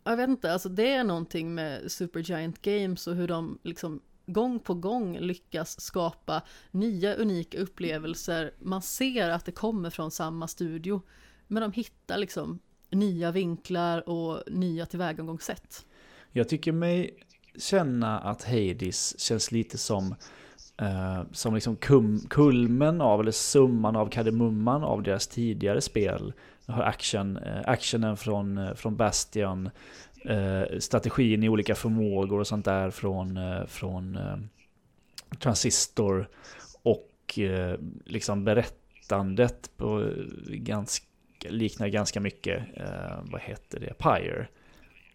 Jag vet inte, alltså det är någonting med Supergiant Games och hur de liksom gång på gång lyckas skapa nya unika upplevelser. Man ser att det kommer från samma studio, men de hittar liksom nya vinklar och nya tillvägagångssätt. Jag tycker mig känna att Hades känns lite som eh, som liksom kum, kulmen av, eller summan av kardemumman av deras tidigare spel. Har action, eh, actionen från, eh, från Bastion, strategin i olika förmågor och sånt där från, från Transistor och liksom berättandet på ganska, liknar ganska mycket, vad heter det, Pyre.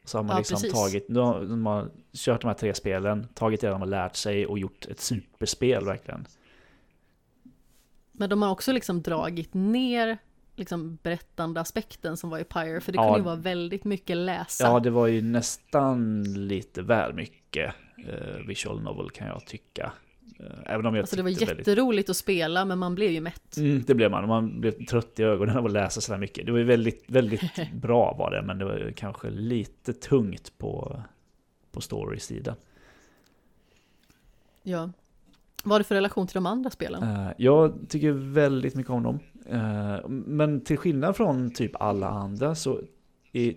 Så har man ja, liksom precis. tagit, de har kört de här tre spelen, tagit det de har lärt sig och gjort ett superspel verkligen. Men de har också liksom dragit ner liksom berättande aspekten som var i Pyre, för det Ja. kunde ju vara väldigt mycket läsa. Ja, det var ju nästan lite väl mycket eh, visual novel kan jag tycka. Eh, även om jag alltså det var tyckte väldigt... jätteroligt att spela, men man blev ju mätt. Mm, det blev man. Man blev trött i ögonen av att läsa sådär mycket. Det var ju väldigt, väldigt bra var det, men det var ju kanske lite tungt på, på story-sidan. Ja. Vad har du för relation till de andra spelen? Eh, jag tycker väldigt mycket om dem. Eh, men till skillnad från typ alla andra så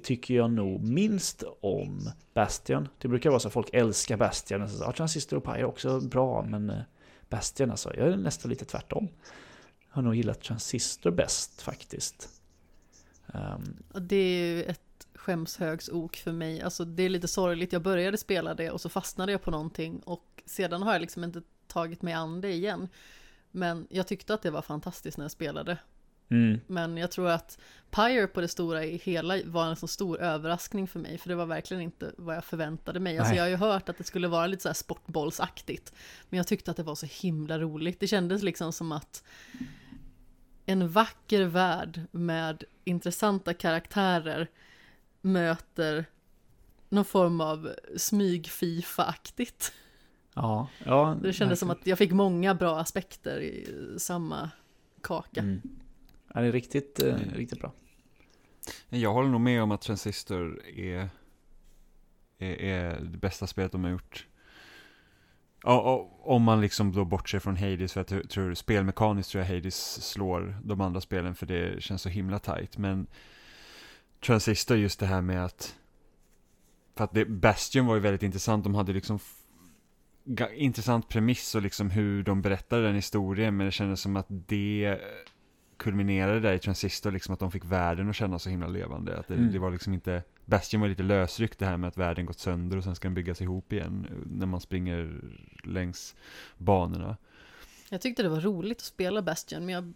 tycker jag nog minst om Bastion. Det brukar vara så att folk älskar Bastion. Och så, Transistor och Pi är också bra, men Bastian Bastion alltså, jag är nästan lite tvärtom. Jag har nog gillat Transistor bäst faktiskt. Ehm. Och Det är ju ett skämshögsok för mig. Alltså det är lite sorgligt. Jag började spela det och så fastnade jag på någonting och sedan har jag liksom inte tagit mig an det igen. Men jag tyckte att det var fantastiskt när jag spelade. mm, Men jag tror att Pyre på det stora i hela var en så stor överraskning för mig, för det var verkligen inte vad jag förväntade mig. Alltså jag har ju hört att det skulle vara lite så här sportbollsaktigt, men jag tyckte att det var så himla roligt. Det kändes liksom som att en vacker värld med intressanta karaktärer möter någon form av smyg-Fifa-aktigt. Ja, ja, Det kändes som att jag fick många bra aspekter i samma kaka. Mm. Ja, det är riktigt, eh, Mm. riktigt bra. Jag håller nog med om att Transistor är, är, är det bästa spelet de har gjort. Ja, och, om man liksom då bortser från Hades, för jag tror- tror spelmekaniskt tror jag Hades slår de andra spelen, för det känns så himla tight. Men Transistor, just det här med att, för att det, Bastion var ju väldigt intressant, de hade liksom intressant premiss och liksom hur de berättade den historien, men det kändes som att det kulminerade där i Transistor, liksom att de fick världen att kännas så himla levande. Att det, Mm. det var liksom inte, Bastion var lite lösryckt det här med att världen gått sönder och sen ska den byggas ihop igen eh, när man springer längs banorna. Jag tyckte det var roligt att spela Bastion, men jag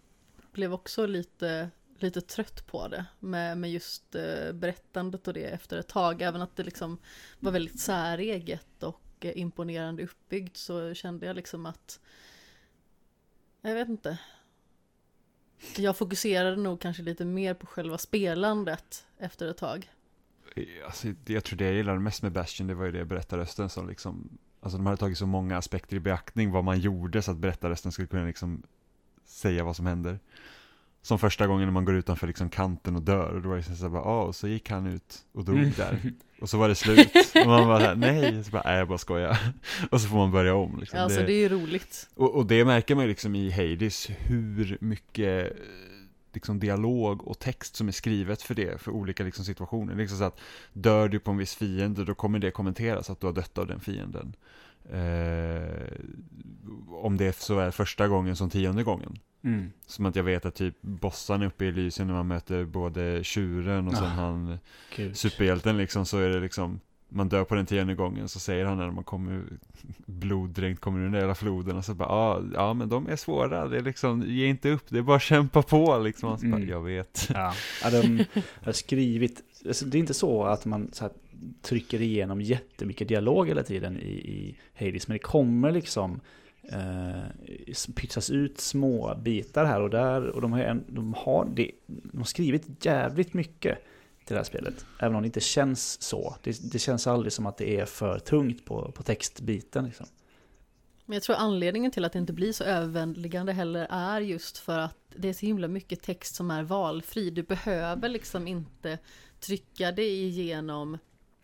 blev också lite, lite trött på det. Med, med just eh, berättandet och det efter ett tag. Även att det liksom var väldigt säreget och och imponerande uppbyggt så kände jag liksom att... Jag vet inte. Jag fokuserade nog kanske lite mer på själva spelandet efter ett tag. Alltså, jag tror det jag gillade mest med Bastion, det var ju det berättarrösten som liksom, alltså de hade tagit så många aspekter i beaktning vad man gjorde så att berättarrösten skulle kunna liksom säga vad som händer. Som första gången när man går utanför liksom kanten och dör, och då var det så här bara, ah, och så gick han ut och dog Mm. där. Och så var det slut, och man bara, här, nej, så bara, nej jag bara skojar. Och så får man börja om liksom. Alltså det är ju roligt. Och, och det märker man ju liksom i Hades, hur mycket liksom dialog och text som är skrivet för det, för olika liksom situationer. Det liksom så att dör du på en viss fiende, då kommer det kommenteras att du har dött av den fienden. Eh, om det så är första gången som tionde gången. Mm. Som att jag vet att typ bossarna uppe i Elysium när man möter både tjuren och sen Ah. han Kul. superhjälten liksom så är det liksom man dör på den tionde gången så säger han när man kommer bloddränkt kommer ur den där jävla floden och så bara ah, ja men de är svåra det är liksom ge inte upp det är bara att kämpa på liksom så bara, Mm. jag vet Ja, ja de har skrivit, alltså det är inte så att man så här trycker igenom jättemycket dialog hela tiden i, i Hades, men det kommer liksom eh, pytsas ut små bitar här och där och de har, en, de har, det, de har skrivit jävligt mycket till det här spelet, även om det inte känns så. Det, det känns aldrig som att det är för tungt på, på textbiten liksom. Men jag tror anledningen till att det inte blir så överväldigande heller är just för att det är så himla mycket text som är valfri. Du behöver liksom inte trycka dig igenom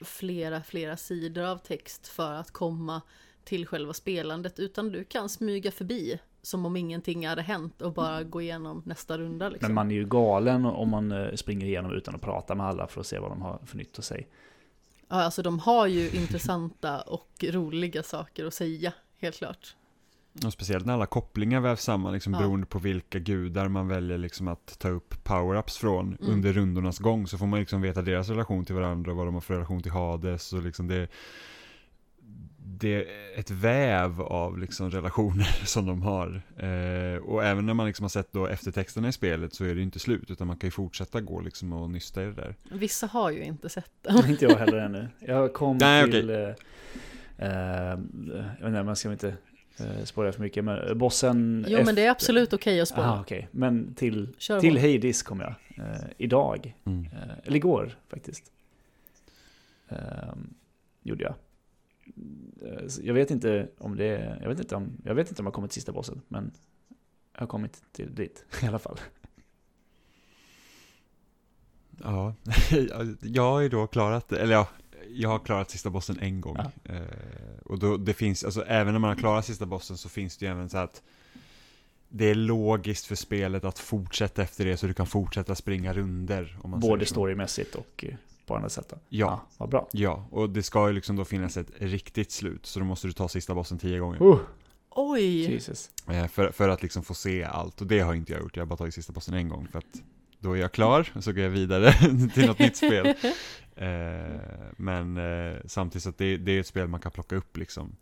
flera, flera sidor av text för att komma till själva spelandet, utan du kan smyga förbi som om ingenting hade hänt och bara gå igenom nästa runda. Liksom. Men man är ju galen om man eh, springer igenom utan att prata med alla för att se vad de har för nytt att säga. Ja, alltså de har ju intressanta och roliga saker att säga, helt klart. Och speciellt när alla kopplingar vävs samman, liksom Ja. beroende på vilka gudar man väljer liksom att ta upp power-ups från Mm. under rundornas gång, så får man liksom veta deras relation till varandra, vad de har för relation till Hades och liksom det det är ett väv av liksom relationer som de har. Eh, och även när man liksom har sett då eftertexterna i spelet så är det inte slut, utan man kan ju fortsätta gå liksom och nysta i det där. Vissa har ju inte sett den. inte jag heller ännu. Jag kom Nej, till... Eh, eh, jag vet inte, man ska inte eh, spåra för mycket, men bossen... Jo, men det är absolut okej att spåra. Aha, okej. Men till, Kör till. Hades kom jag. Eh, idag. Mm. Eh, eller igår faktiskt. Eh, gjorde jag. Eh, jag vet inte om det är, jag vet inte om, jag vet inte om jag har kommit till sista bossen, men jag har kommit till dit i alla fall. Ja, jag har ju då klarat det, eller ja, jag har klarat sista bossen en gång. Ja. Eh, och då, det finns, alltså även när man har klarat sista bossen så finns det ju även så att det är logiskt för spelet att fortsätta efter det så du kan fortsätta springa runder om man Både storymässigt och eh, på andra sätt. då. Ja. vad bra. Ja, och det ska ju liksom då finnas ett riktigt slut, så då måste du ta sista bossen tio gånger. Uh, Oj! Jesus. Eh, för, för att liksom få se allt, och det har inte jag gjort, jag har bara tagit sista bossen en gång för att då är jag klar, och så går jag vidare till något nytt spel. Eh, men eh, samtidigt så att det, det är ett spel man kan plocka upp liksom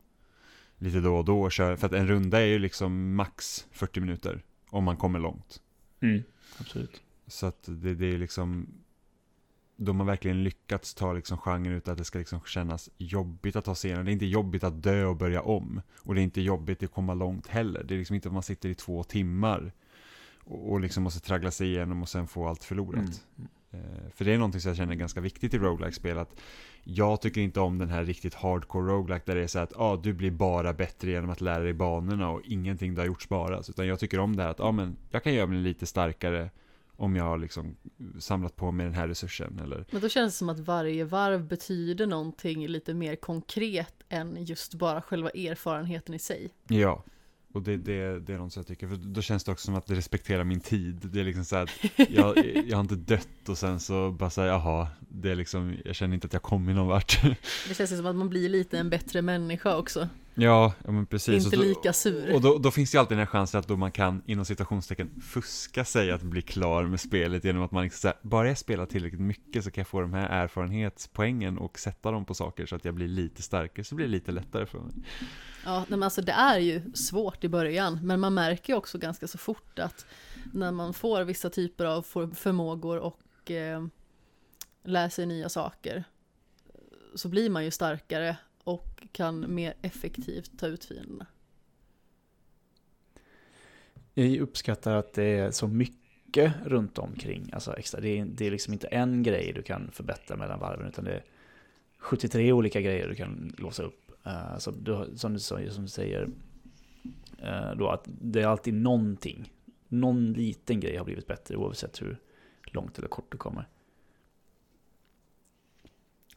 lite då och då och köra, för att en runda är ju liksom max 40 minuter om man kommer långt. Mm, absolut. Så att det, det är liksom de har verkligen lyckats ta liksom genren ut att det ska liksom kännas jobbigt att ta sig igenom. Det är inte jobbigt att dö och börja om. Och det är inte jobbigt att komma långt heller. Det är liksom inte att man sitter i två timmar och, och liksom måste traggla sig igenom och sen få allt förlorat. Mm. Eh, För det är någonting som jag känner är ganska viktigt i roguelike spel att jag tycker inte om den här riktigt hardcore roguelike där det är så att ah, du blir bara bättre genom att lära dig banorna och ingenting där har gjort sparas. Utan jag tycker om det här att ah, men jag kan göra mig lite starkare om jag har liksom samlat på mig den här resursen. Eller, Men då känns det som att varje varv betyder någonting lite mer konkret än just bara själva erfarenheten i sig. ja, och det, det, det är något som jag tycker. För då känns det också som att det respekterar min tid. Det är liksom så att jag, jag har inte dött och sen så bara säga jaha, det är liksom, jag känner inte att jag kommit någon vart. Det känns som att man blir lite en bättre människa också. Ja, ja men precis. Inte lika sur. Och då, då finns det ju alltid den här chansen att då man kan inom citationstecken fuska sig att bli klar med spelet genom att man liksom här, bara jag spelar tillräckligt mycket så kan jag få de här erfarenhetspoängen och sätta dem på saker så att jag blir lite starkare så blir det lite lättare för mig. Ja, men alltså det är ju svårt i början, men man märker ju också ganska så fort att när man får vissa typer av för- förmågor och eh, lär sig nya saker så blir man ju starkare och kan mer effektivt ta ut fienderna. Jag uppskattar att det är så mycket runt omkring. Alltså extra. Det, är, det är liksom inte en grej du kan förbättra mellan varven, utan det är 73 olika grejer du kan låsa upp. Uh, så du, som, du, som du säger, eh, då att det är alltid någonting. Någon liten grej har blivit bättre oavsett hur långt eller kort du kommer.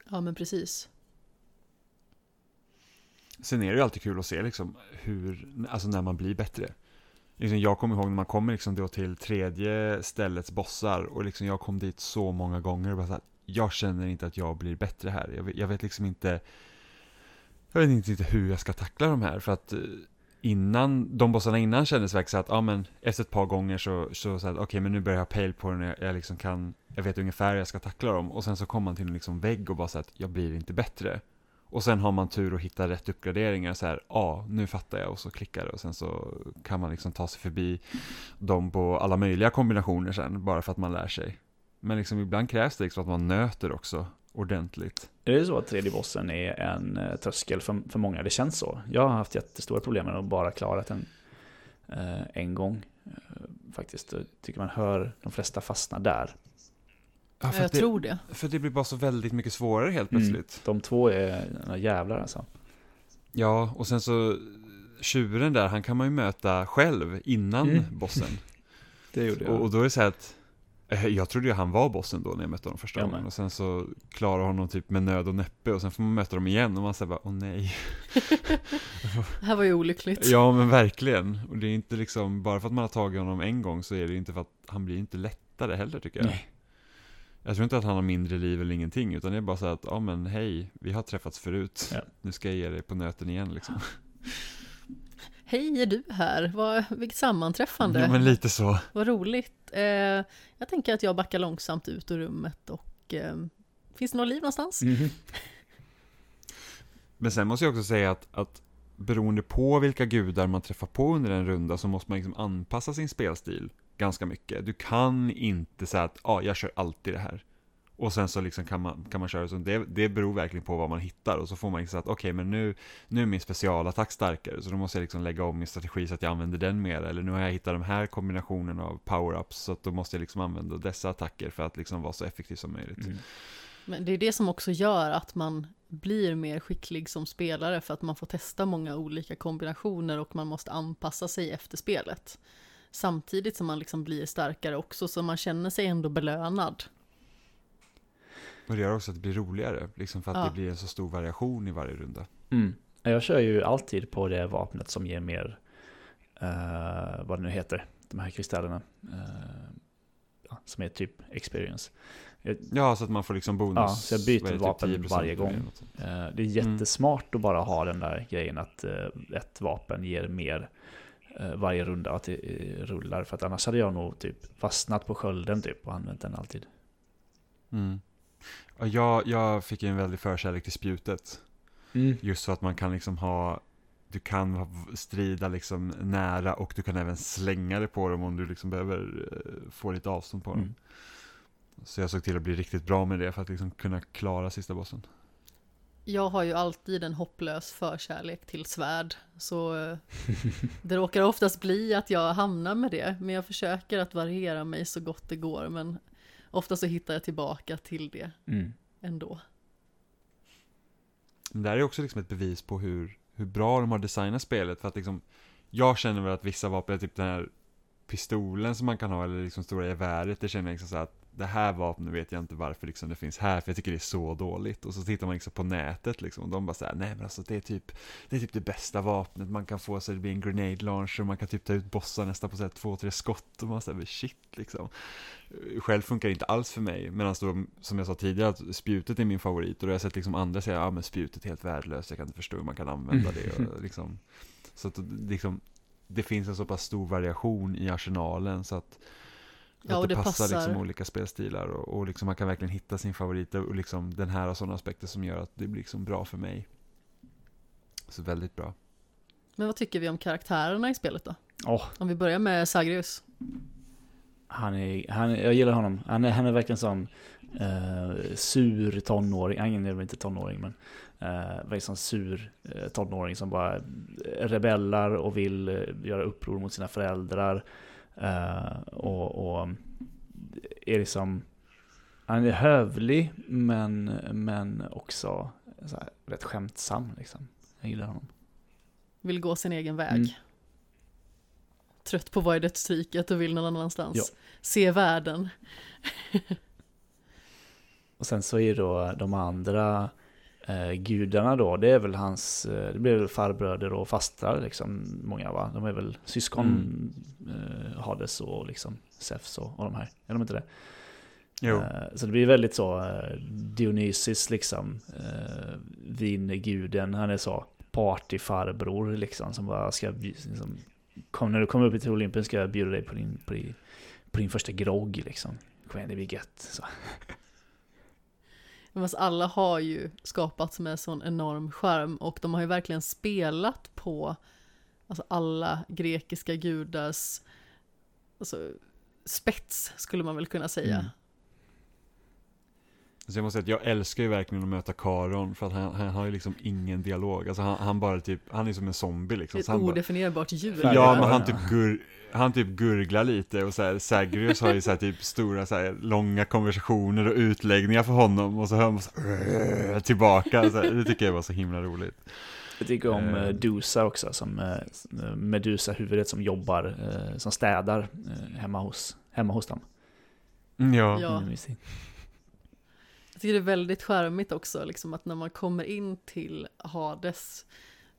Ja, men precis. Sen är det ju alltid kul att se liksom hur, alltså när man blir bättre. Liksom jag kommer ihåg när man kommer liksom då till tredje ställets bossar och liksom jag kom dit så många gånger och bara så här, jag känner inte att jag blir bättre här. Jag vet, jag vet liksom inte jag vet inte hur jag ska tackla de här för att eh, innan, de bossarna innan kändes verkligen så att, ja men efter ett par gånger så, så, så att okej men nu börjar jag ha pejl på den, jag, jag liksom kan, jag vet ungefär hur jag ska tackla dem och sen så kommer man till en liksom vägg och bara så att jag blir inte bättre. Och sen har man tur och hittar rätt uppgraderingar så här, ja nu fattar jag och så klickar det och sen så kan man liksom ta sig förbi dem på alla möjliga kombinationer sen bara för att man lär sig. Men liksom ibland krävs det liksom att man nöter också ordentligt. Är det så att tredje bossen är en eh, tröskel för, för många? Det känns så. Jag har haft jättestora problem med att bara klara den eh, en gång. Eh, faktiskt, jag tycker man hör de flesta fastna där. Ja, Ja, för, jag det, tror det. för det blir bara så väldigt mycket svårare helt Mm. plötsligt. De två är några jävlar alltså. Ja, och sen så tjuren där, han kan man ju möta själv innan Mm. bossen. Det gjorde jag. Och, och då är det så här att eh, jag trodde ju han var bossen då när jag mötte honom första Jag gången och sen så klarar honom typ med nöd och näppe och sen får man möta dem igen och man säger bara åh nej. Det här var ju olyckligt. Ja men verkligen. Och det är inte liksom, bara för att man har tagit honom en gång så är det inte för att han blir inte lättare heller tycker jag. Nej. Jag tror inte att han har mindre liv eller ingenting, utan det är bara så att, ja men hej, vi har träffats förut. Ja. Nu ska jag ge dig på nöten igen liksom. Hej, är du här? Vad, vilket sammanträffande. Ja men lite så. Vad roligt. Eh, jag tänker att jag backar långsamt ut ur rummet och eh, finns det något liv någonstans? Mhm. Men sen måste jag också säga att, att beroende på vilka gudar man träffar på under en runda så måste man liksom anpassa sin spelstil ganska mycket. Du kan inte säga att ah, jag kör alltid det här. Och sen så liksom kan man, kan man köra så. Det, det beror verkligen på vad man hittar. Och så får man liksom säga att okej, okay, men nu, nu är min specialattack starkare. Så då måste jag liksom lägga om min strategi så att jag använder den mer. Eller nu har jag hittat de här kombinationen av power-ups. Så att då måste jag liksom använda dessa attacker för att liksom vara så effektiv som möjligt. Mm. Men det är det som också gör att man blir mer skicklig som spelare för att man får testa många olika kombinationer och man måste anpassa sig efter spelet. Samtidigt som man liksom blir starkare också så man känner sig ändå belönad. Och det gör också att det blir roligare, liksom för att Ja. det blir en så stor variation i varje runda. Mm. Jag kör ju alltid på det vapnet som ger mer, eh, vad det nu heter, de här kristallerna. ja, som är typ experience. Ja, så att man får liksom bonus. Ja, så jag byter det, vapen 10% varje gång. Eh, det är jättesmart att bara ha den där grejen att ett vapen ger mer varje runda att det eh, rullar. För att annars hade jag nog typ fastnat på skölden typ och använt den alltid. Mm. Jag, jag fick en väldig förkärlek till spjutet. Just så att man kan liksom ha du kan strida liksom nära och du kan även slänga det på dem om du liksom behöver eh, få lite avstånd på dem. Mm. Så jag såg till att bli riktigt bra med det för att liksom kunna klara sista bossen. Jag har ju alltid en hopplös förkärlek till svärd, så eh, det råkar oftast bli att jag hamnar med det, men jag försöker att variera mig så gott det går, men ofta så hittar jag tillbaka till det Mm. ändå. Men det här är också liksom ett bevis på hur, hur bra de har designat spelet. För att liksom, jag känner väl att vissa vapen, typ den här pistolen som man kan ha, eller liksom stora geväret, det känner jag liksom så att det här vapnet vet jag inte varför liksom det finns här, för jag tycker det är så dåligt. Och så tittar man liksom på nätet liksom, och de bara säger nej men alltså det är typ det är typ det bästa vapnet man kan få så det blir en grenade launcher, och man kan typ ta ut bossar nästan på så här två, tre skott, och man säger shit liksom. Själv funkar det inte alls för mig, medan då, som jag sa tidigare, att spjutet är min favorit, och då har jag sett liksom andra säga, ja men spjutet är helt värdelöst, jag kan inte förstå hur man kan använda det, och liksom, så att liksom, det finns en så pass stor variation i arsenalen, så att Ja, och det, det passar, passar- liksom olika spelstilar och, och liksom man kan verkligen hitta sin favorit och liksom den här har sådana aspekter som gör att det blir liksom bra för mig. Så väldigt bra. Men vad tycker vi om karaktärerna i spelet då? Åh, Om vi börjar med Sagrius. han är, han, jag gillar honom. Han är, han är verkligen sån eh, sur tonåring. Han är väl inte tonåring men uh, verkligen sån sur eh, tonåring som bara rebellar och vill eh, göra uppror mot sina föräldrar. Eh, och, och är liksom han är hövlig men, men också så här, rätt skämtsam liksom. Jag gillar honom. Vill gå sin egen väg. Mm. Trött på att vara i dödstriket och vill någon annanstans. Ja. Se världen. Och sen så är då de andra eh, gudarna då, det är väl hans, eh, det blir väl farbröder och fastrar liksom, många va? De är väl syskon, eh, Hades och liksom Zeus och, och de här, är de inte det? Jo. Eh, så det blir väldigt så eh, Dionysus liksom, eh, vinguden, han är så partyfarbror liksom som bara ska, liksom, kom, när du kommer upp till Olympen ska jag bjuda dig på din, på din, på din första grogg liksom. Kom igen, det blir gött. Så. Men alltså, alla har ju skapats med sån enorm charm och de har ju verkligen spelat på alltså, alla grekiska gudars alltså, spets skulle man väl kunna säga. Mm. Så jag måste säga att jag älskar ju verkligen att möta Karon för att han, han har ju liksom ingen dialog. Alltså han, han bara typ, han är som en zombie liksom. Ett han bara, odefinierbart djur. Ja, men han typ, gur, han typ gurglar lite och så här, Sagrius har ju så här typ stora så här, långa konversationer och utläggningar för honom och så hör man så här, tillbaka. Så här, det tycker jag var så himla roligt. Jag tycker om Eh. eh, Dusa också, som eh, Medusa-huvudet som jobbar, eh, som städar eh, hemma hos, hemma hos dem. Mm, Ja. Ja. Jag tycker det är väldigt charmigt också, liksom att när man kommer in till Hades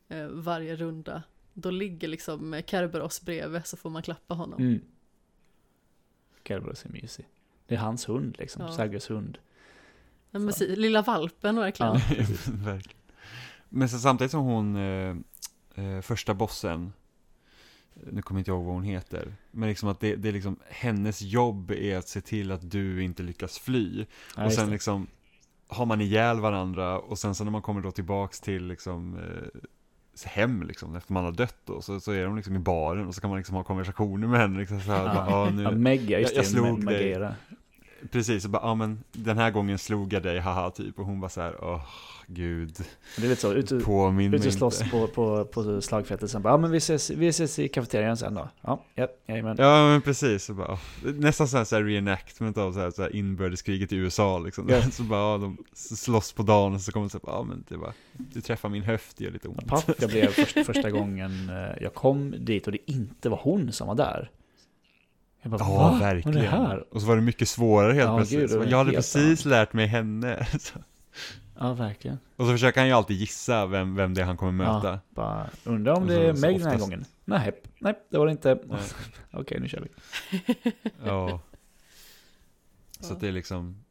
eh, varje runda, då ligger liksom Kerberos bredvid så får man klappa honom. Mm. Kerberos är mysig. Det är hans hund liksom, Ja. Sergers hund. Ja, men precis, lilla valpen verkligen. Ja. Verkligen. Men så samtidigt som hon, eh, eh, första bossen, nu kommer inte jag ihåg vad hon heter, men liksom att det, det är liksom, hennes jobb är att se till att du inte lyckas fly. Ja, och sen liksom har man ihjäl varandra och sen så när man kommer då tillbaks till liksom eh, hem liksom, efter man har dött då, så, så är de liksom i baren och så kan man liksom ha konversationer med henne liksom så här, Ja. bara, nu, Ja, Meg, just jag- jag det, slog Meg- dig. Precis, och bara, ja men den här gången slog jag dig, haha typ, och hon bara så här, åh gud, Det är lite så, ut, påminn ut och slåss inte. på, på, på slagfältet sen bara, ja men vi ses, vi ses i kafeterian sen då. Ja, ja, jajamän. Ja men precis, bara, åh, nästan så här, så här reenactment av så här, så här inbördeskriget i USA liksom. Ja. Så bara, ja, de slåss på dagen och så kommer det så här, ja men det var, du träffar min höft, det gör lite ont. Paff, jag blev först, första gången eh, jag kom dit och det inte var hon som var där. Jag bara, Ja, va? verkligen. Är här? Och så var det mycket svårare helt Ja, plötsligt. gud, det jag hade precis lärt mig henne. Ja, verkligen. och så försöker han ju alltid gissa vem, vem det är han kommer möta. Ja, bara, undrar om det är Meg den här oftast- gången? Nej, nej, det var det inte. Okej, nu kör vi. Ja. Så att det är liksom,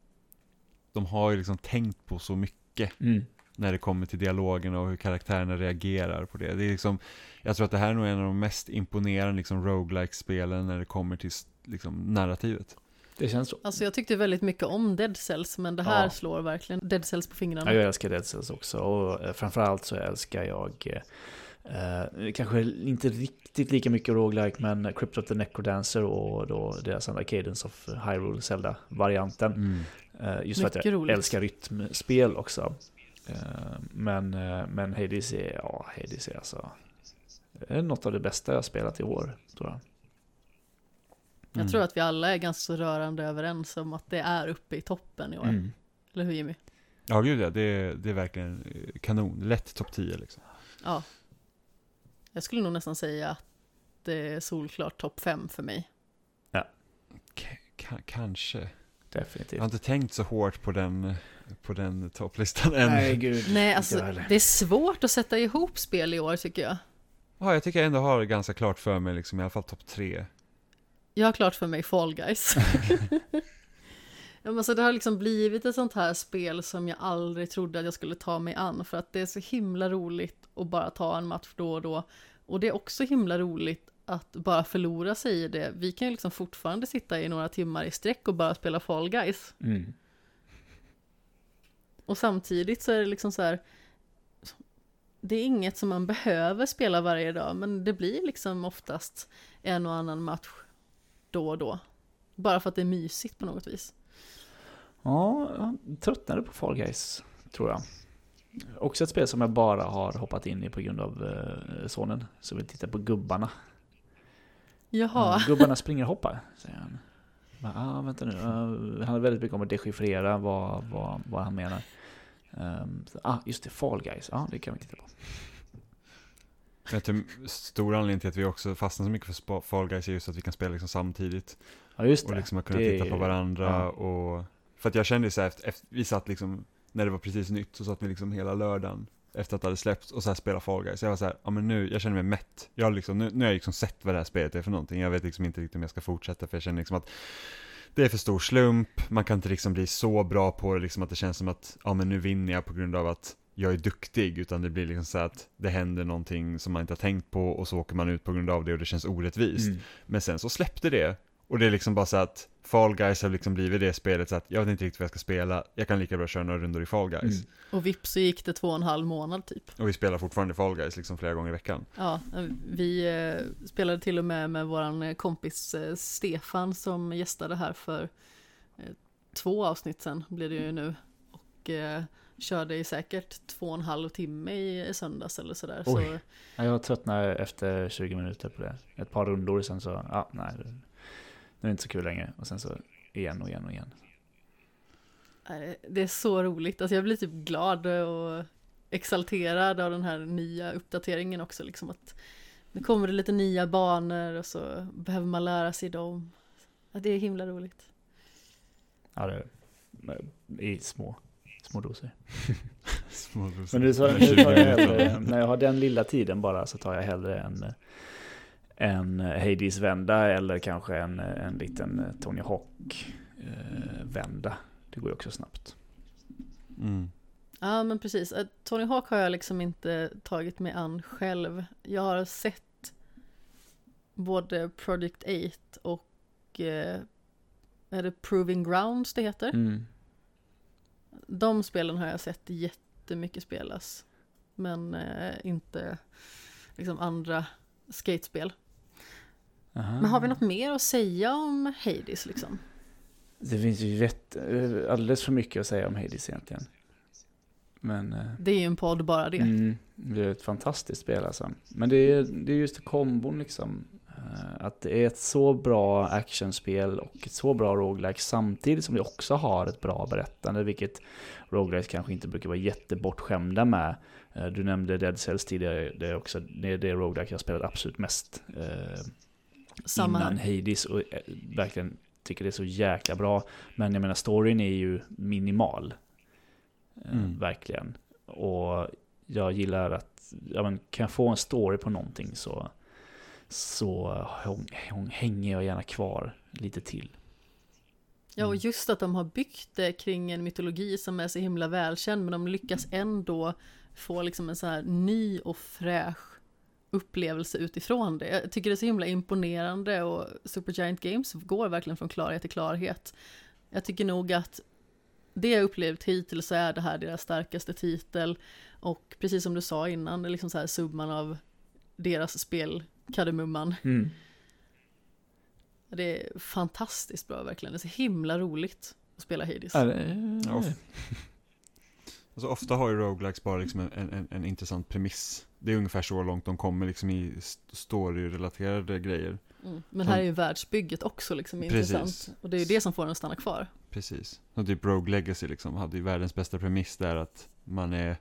de har ju liksom tänkt på så mycket Mm. När det kommer till dialogen och hur karaktärerna reagerar på det. Det är liksom, jag tror att det här är nog en av de mest imponerande liksom roguelike-spelen när det kommer till liksom, narrativet. Det känns så. Alltså jag tyckte väldigt mycket om Dead Cells, men det här Ja. slår verkligen Dead Cells på fingrarna. Ja, jag älskar Dead Cells också och eh, framförallt så älskar jag eh, kanske inte riktigt lika mycket roguelike men Crypt of the Necrodancer och då deras andra Cadence of Hyrule Zelda-varianten. Eh, just för att Mycket jag roligt. älskar rytmspel också. Eh, men, eh, men Hades är, ja, Hades är alltså är något av det bästa jag spelat i år, tror jag. Jag Mm. tror att vi alla är ganska rörande överens om att det är uppe i toppen i år. Mm. Eller hur Jimmy? Ja, gud ja, det är, det är verkligen eh, kanon. Lätt topp 10 liksom. Ja. Jag skulle nog nästan säga att det är solklart topp fem för mig. K- ka- kanske. Jag Definitivt. har inte tänkt så hårt på den, på den topplistan än. Nej, gud. Nej, alltså det är svårt att sätta ihop spel i år tycker jag. Ja, jag tycker jag ändå har det ganska klart för mig, liksom, i alla fall topp tre. Jag har klart för mig Fall Guys. ja, men så det har liksom blivit ett sånt här spel som jag aldrig trodde att jag skulle ta mig an. För att det är så himla roligt att bara ta en match då och då. Och det är också himla roligt att bara förlora sig i det. Vi kan ju liksom fortfarande sitta i några timmar i sträck och bara spela Fall Guys. Mm. Och samtidigt så är det liksom så här. Det är inget som man behöver spela varje dag, men det blir liksom oftast en och annan match då och då. Bara för att det är mysigt på något vis. Ja, jag tröttnade på Fall Guys, tror jag. Också ett spel som jag bara har hoppat in i på grund av eh, sonen. Så vill titta på gubbarna. Jaha, Ja, gubbarna springer och hoppar, säger han. Bara, ah, vänta nu. Uh, han handlar väldigt mycket om att dechiffrera vad, vad, vad han menar. Um, så, ah, just det, Fall Guys. Ja, det kan vi titta på. Jag tror stor anledning till att vi också fastnar så mycket för Fall Guys är just att vi kan spela liksom samtidigt. Ja, just Och det. liksom att kunna Det titta på varandra ja. och... För att jag kände så här, efter, efter, vi satt liksom, när det var precis nytt, så satt vi liksom hela lördagen efter att det hade släppts och så här spela Fall Guys. Jag var så här, ja men nu, jag känner mig mätt. Jag har liksom, nu, nu har jag liksom sett vad det här spelet är för någonting. Jag vet liksom inte riktigt om jag ska fortsätta för jag känner liksom att det är för stor slump, man kan inte liksom bli så bra på det liksom att det känns som att, ja men nu vinner jag på grund av att jag är duktig, utan det blir liksom så att det händer någonting som man inte har tänkt på och så åker man ut på grund av det och det känns orättvist. Mm. Men sen så släppte det. Och det är liksom bara så att Fall Guys har liksom blivit det spelet så att jag vet inte riktigt vad jag ska spela. Jag kan lika bra köra några rundor i Fall Guys. Mm. och vips så gick det två och en halv månad typ. Och vi spelar fortfarande Fall Guys liksom flera gånger i veckan. Ja, vi eh, spelade till och med med våran eh, kompis eh, Stefan som gästade här för eh, två avsnitt sen blir det ju nu. Och eh, körde i säkert två och en halv timme i, i söndags eller sådär. Så, Oj. Jag tröttnade efter 20 minuter på det. Ett par rundor sen så, ja, nej. Nu är det inte så kul längre. Och sen så igen och igen och igen. Nej, Det är så roligt, alltså jag blir typ glad och exalterad av den här nya uppdateringen också liksom att nu kommer det lite nya banor och så behöver man lära sig dem. Ja, det är himla roligt. Ja, det är i små, små doser. Små Men du sa, nu tar jag hellre, när jag har den lilla tiden bara så tar jag hellre en, en Hades-vända eller kanske en, en liten Tony Hawk vända. Det går ju också snabbt. Mm. Ja men precis, Eh, Tony Hawk har jag liksom inte tagit mig an själv. Jag har sett både Project 8 och eh, är det Proving Grounds det heter? Mm. De spelen har jag sett jättemycket spelas. Men eh, inte liksom andra skatespel. Aha. Men har vi något mer att säga om Hades liksom? Det finns ju rätt, alldeles för mycket att säga om Hades egentligen. Men eh, Det är ju en podd bara det. mm, det är ett fantastiskt spel alltså. Men det är, det är just kombon liksom. Eh, Att det är ett så bra actionspel och ett så bra roguelike samtidigt som det också har ett bra berättande, vilket roguelikes kanske inte brukar vara jättebortskämda med. Eh, Du nämnde Dead Cells tidigare, det är också det, är det roguelike jag spelat absolut mest Samma innan här. Hades och eh, verkligen tycker det är så jäkla bra. Men jag menar storyn är ju minimal. Eh, Mm. Verkligen. Och jag gillar att, ja men kan jag få en story på någonting så, så häng- häng- hänger jag gärna kvar lite till. Ja, och Mm. just att de har byggt det kring en mytologi som är så himla välkänd, men de lyckas ändå få liksom en så här ny och fräsch upplevelse utifrån det. Jag tycker det är så himla imponerande och Supergiant Games går verkligen från klarhet till klarhet. Jag tycker nog att det jag upplevt hittills så är det här deras starkaste titel och precis som du sa innan, det är liksom så här summan av deras spel, Kardemumman. Mm. Det är fantastiskt bra verkligen, det är så himla roligt att spela Hades. Ja, det- Ja. Alltså ofta har ju roguelikes bara liksom en, en, en intressant premiss. Det är ungefär så långt de kommer liksom i st- story-relaterade grejer. Mm. Men här är ju världsbygget också liksom Precis. intressant. Och det är ju det som får den att stanna kvar. Precis. Och typ Rogue Legacy liksom hade ju världens bästa premiss där att man är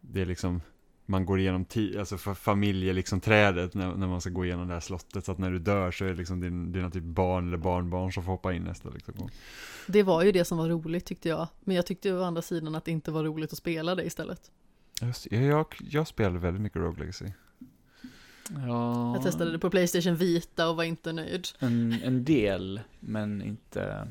Det är liksom Man går igenom alltså fa- familje liksom trädet när, när man ska gå igenom det här slottet så att när du dör så är det liksom din, dina typ barn eller barnbarn som får hoppa in nästa liksom. gång. Det var ju det som var roligt tyckte jag. Men jag tyckte å andra sidan att det inte var roligt att spela det istället. Just, jag, jag, jag spelade väldigt mycket Rogue Legacy. Ja, Jag testade det på Playstation Vita och var inte nöjd. en, en del, men inte,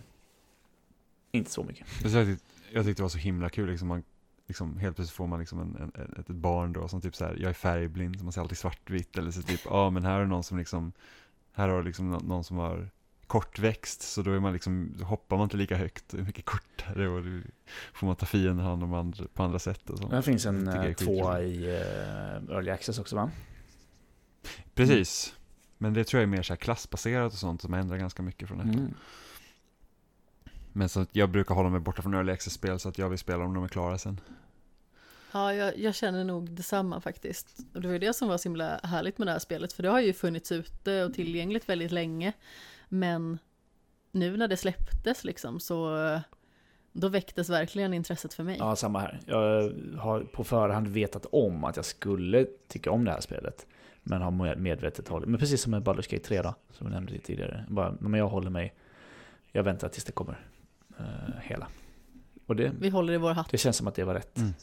inte så mycket. Jag tyckte, jag tyckte det var så himla kul liksom, man, liksom helt plötsligt får man liksom en, en, ett, barn då som typ så här, jag är färgblind så man ser alltid svartvitt eller så typ, ja men här är någon som liksom, här har liksom nå- någon som har kortväxt så då är man liksom, hoppar man inte lika högt, är mycket kortare och då får man ta fienden hand om andra, på andra sätt och så. Det finns en eh, tvåa i eh, Early Access också va? Precis, men det tror jag är mer så klassbaserat och sånt som ändrar ganska mycket från ettan. Mm. Men så att jag brukar hålla mig borta från early access-spel så att jag vill spela om de är klara sen. Ja, jag, jag känner nog detsamma faktiskt. Och det var ju det som var så himla härligt med det här spelet. För det har ju funnits ute och tillgängligt väldigt länge. Men nu när det släpptes liksom så då väcktes verkligen intresset för mig. Ja, samma här. Jag har på förhand vetat om att jag skulle tycka om det här spelet. Men har med- medvetet hållit, men precis som med Baldur's Gate 3 då, som vi nämnde tidigare. Bara, men jag håller mig, jag väntar tills det kommer eh, hela. Och det, Vi håller i vår hatt. det känns som att det var rätt. Mm.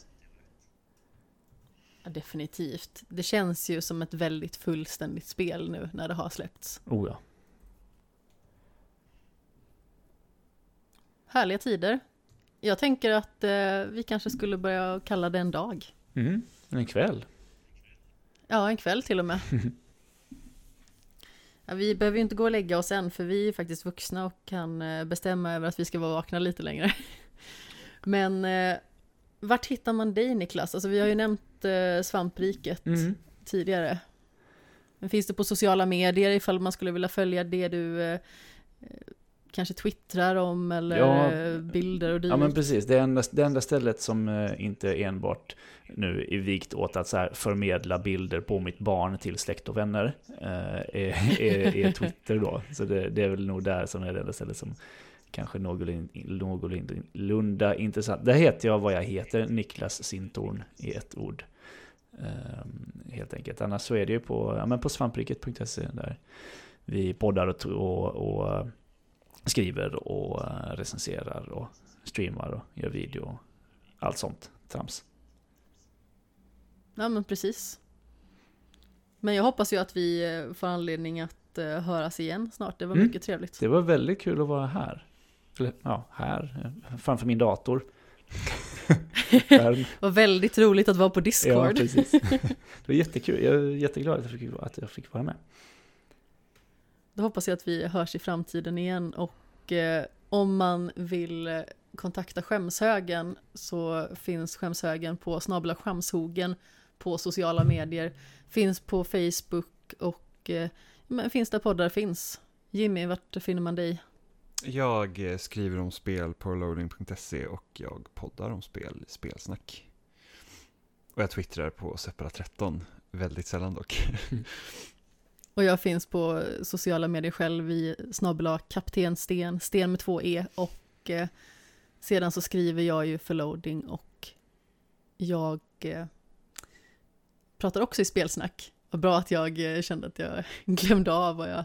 Ja, definitivt. Det känns ju som ett väldigt fullständigt spel nu när det har släppts. Oh ja. Härliga tider. Jag tänker att eh, vi kanske skulle börja kalla det en dag. Mm. En kväll. Ja, en kväll till och med. Ja, vi behöver ju inte gå och lägga oss än, för vi är faktiskt vuxna och kan eh, bestämma över att vi ska vara vakna lite längre. Men eh, vart hittar man dig Niklas? Alltså vi har ju nämnt eh, svampriket Mm. tidigare. Men finns det på sociala medier ifall man skulle vilja följa det du eh, kanske twittrar om eller Ja. bilder och dylikt? Ja men precis, det enda, det enda stället som eh, inte enbart nu är vikt åt att så här förmedla bilder på mitt barn till släkt och vänner eh, är, är, är Twitter då. Så det, det är väl nog där som är det enda stället som kanske någorlunda, intressant. Där heter jag vad jag heter, Niklas Sintorn i ett ord. Ehm, helt enkelt. Annars så är det ju på, ja, men på svampriket.se där vi poddar och, och, och skriver och eh, recenserar och streamar och gör video och allt sånt trams. Ja men precis. Men jag hoppas ju att vi eh, får anledning att eh, höras igen snart. Det var Mm. mycket trevligt. Det var väldigt kul att vara här. Eller, ja, här, framför min dator. Det var väldigt roligt att vara på Ja, Discord. precis. Det var jättekul. Jag är jätteglad att jag fick, att jag fick vara med. Då hoppas jag att vi hörs i framtiden igen och eh, om man vill kontakta Skämshögen så finns Skämshögen på snabla Skämshogen på sociala medier, finns på Facebook och eh, men finns där poddar finns. Jimmy, vart finner man dig? Jag eh, skriver om spel på loading.se och jag poddar om spel i Spelsnack. Och jag twittrar på Separat13, väldigt sällan dock. Och jag finns på sociala medier själv i snabel kapten Sten, Sten med två E och eh, sedan så skriver jag ju för loading och jag eh, pratar också i spelsnack. Vad bra att jag eh, kände att jag glömde av vad jag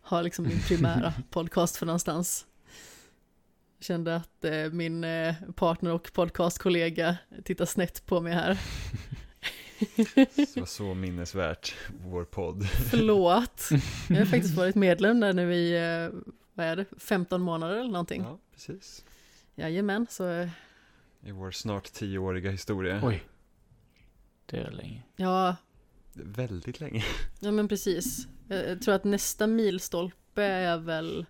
har liksom min primära podcast för någonstans. Kände att eh, min eh, partner och podcastkollega tittar snett på mig här. Det var så minnesvärt, vår podd. Förlåt. Jag har faktiskt varit medlem där nu i, eh, vad är det, 15 månader eller någonting. Ja, precis. Jajamän, så eh, I vår snart tioåriga historia. Oj. Det är länge. ja, Väldigt länge. ja men precis. Jag, tror att nästa milstolpe är väl,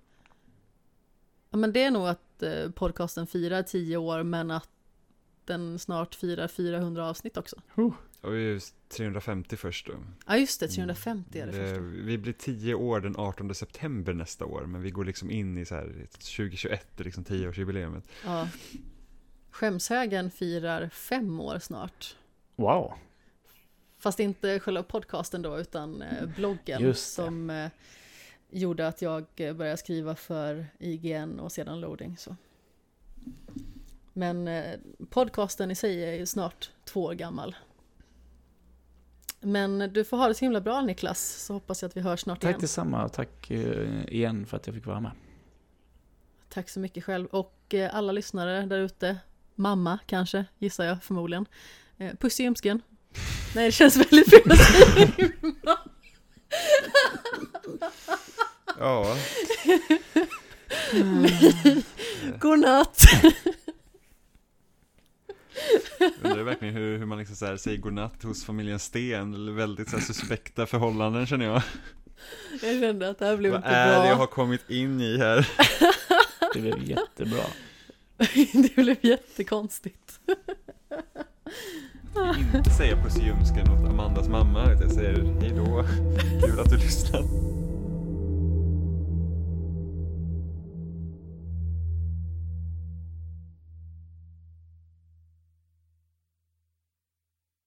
ja men det är nog att eh, podcasten firar 10 år men att den snart firar 400 avsnitt också. Och vi är 350 först då. Ja just det, 350 är det Det- första. Vi blir 10 år den 18 september nästa år, men vi går liksom in i så här 2021, det är liksom 10-årsjubileumet. Ja. Skämshögen firar fem år snart. Wow. Fast inte själva podcasten då, utan eh, bloggen Just det. som eh, gjorde att jag eh, började skriva för IGN och sedan loading. Så. Men podcasten i sig är ju snart två år gammal. Men du får ha det så himla bra Niklas, så hoppas jag att vi hörs snart Tack igen. detsamma och tack eh, igen för att jag fick vara med. Tack så mycket själv. Och eh, alla lyssnare där ute, mamma kanske, gissar jag förmodligen. Eh, Puss i ljumsken. Nej, det känns väldigt fel att säga. Ja, Godnatt! Undrar verkligen hur, hur man liksom så här säger godnatt hos familjen Sten, väldigt så här suspekta förhållanden känner jag. Jag kände att det här blev Vad inte är det jag bra. har kommit in i här? Det blev jättebra. det blev jättekonstigt. Inte säga puss i ljumsken åt Amandas mamma, utan jag säger hej då, kul att du lyssnat.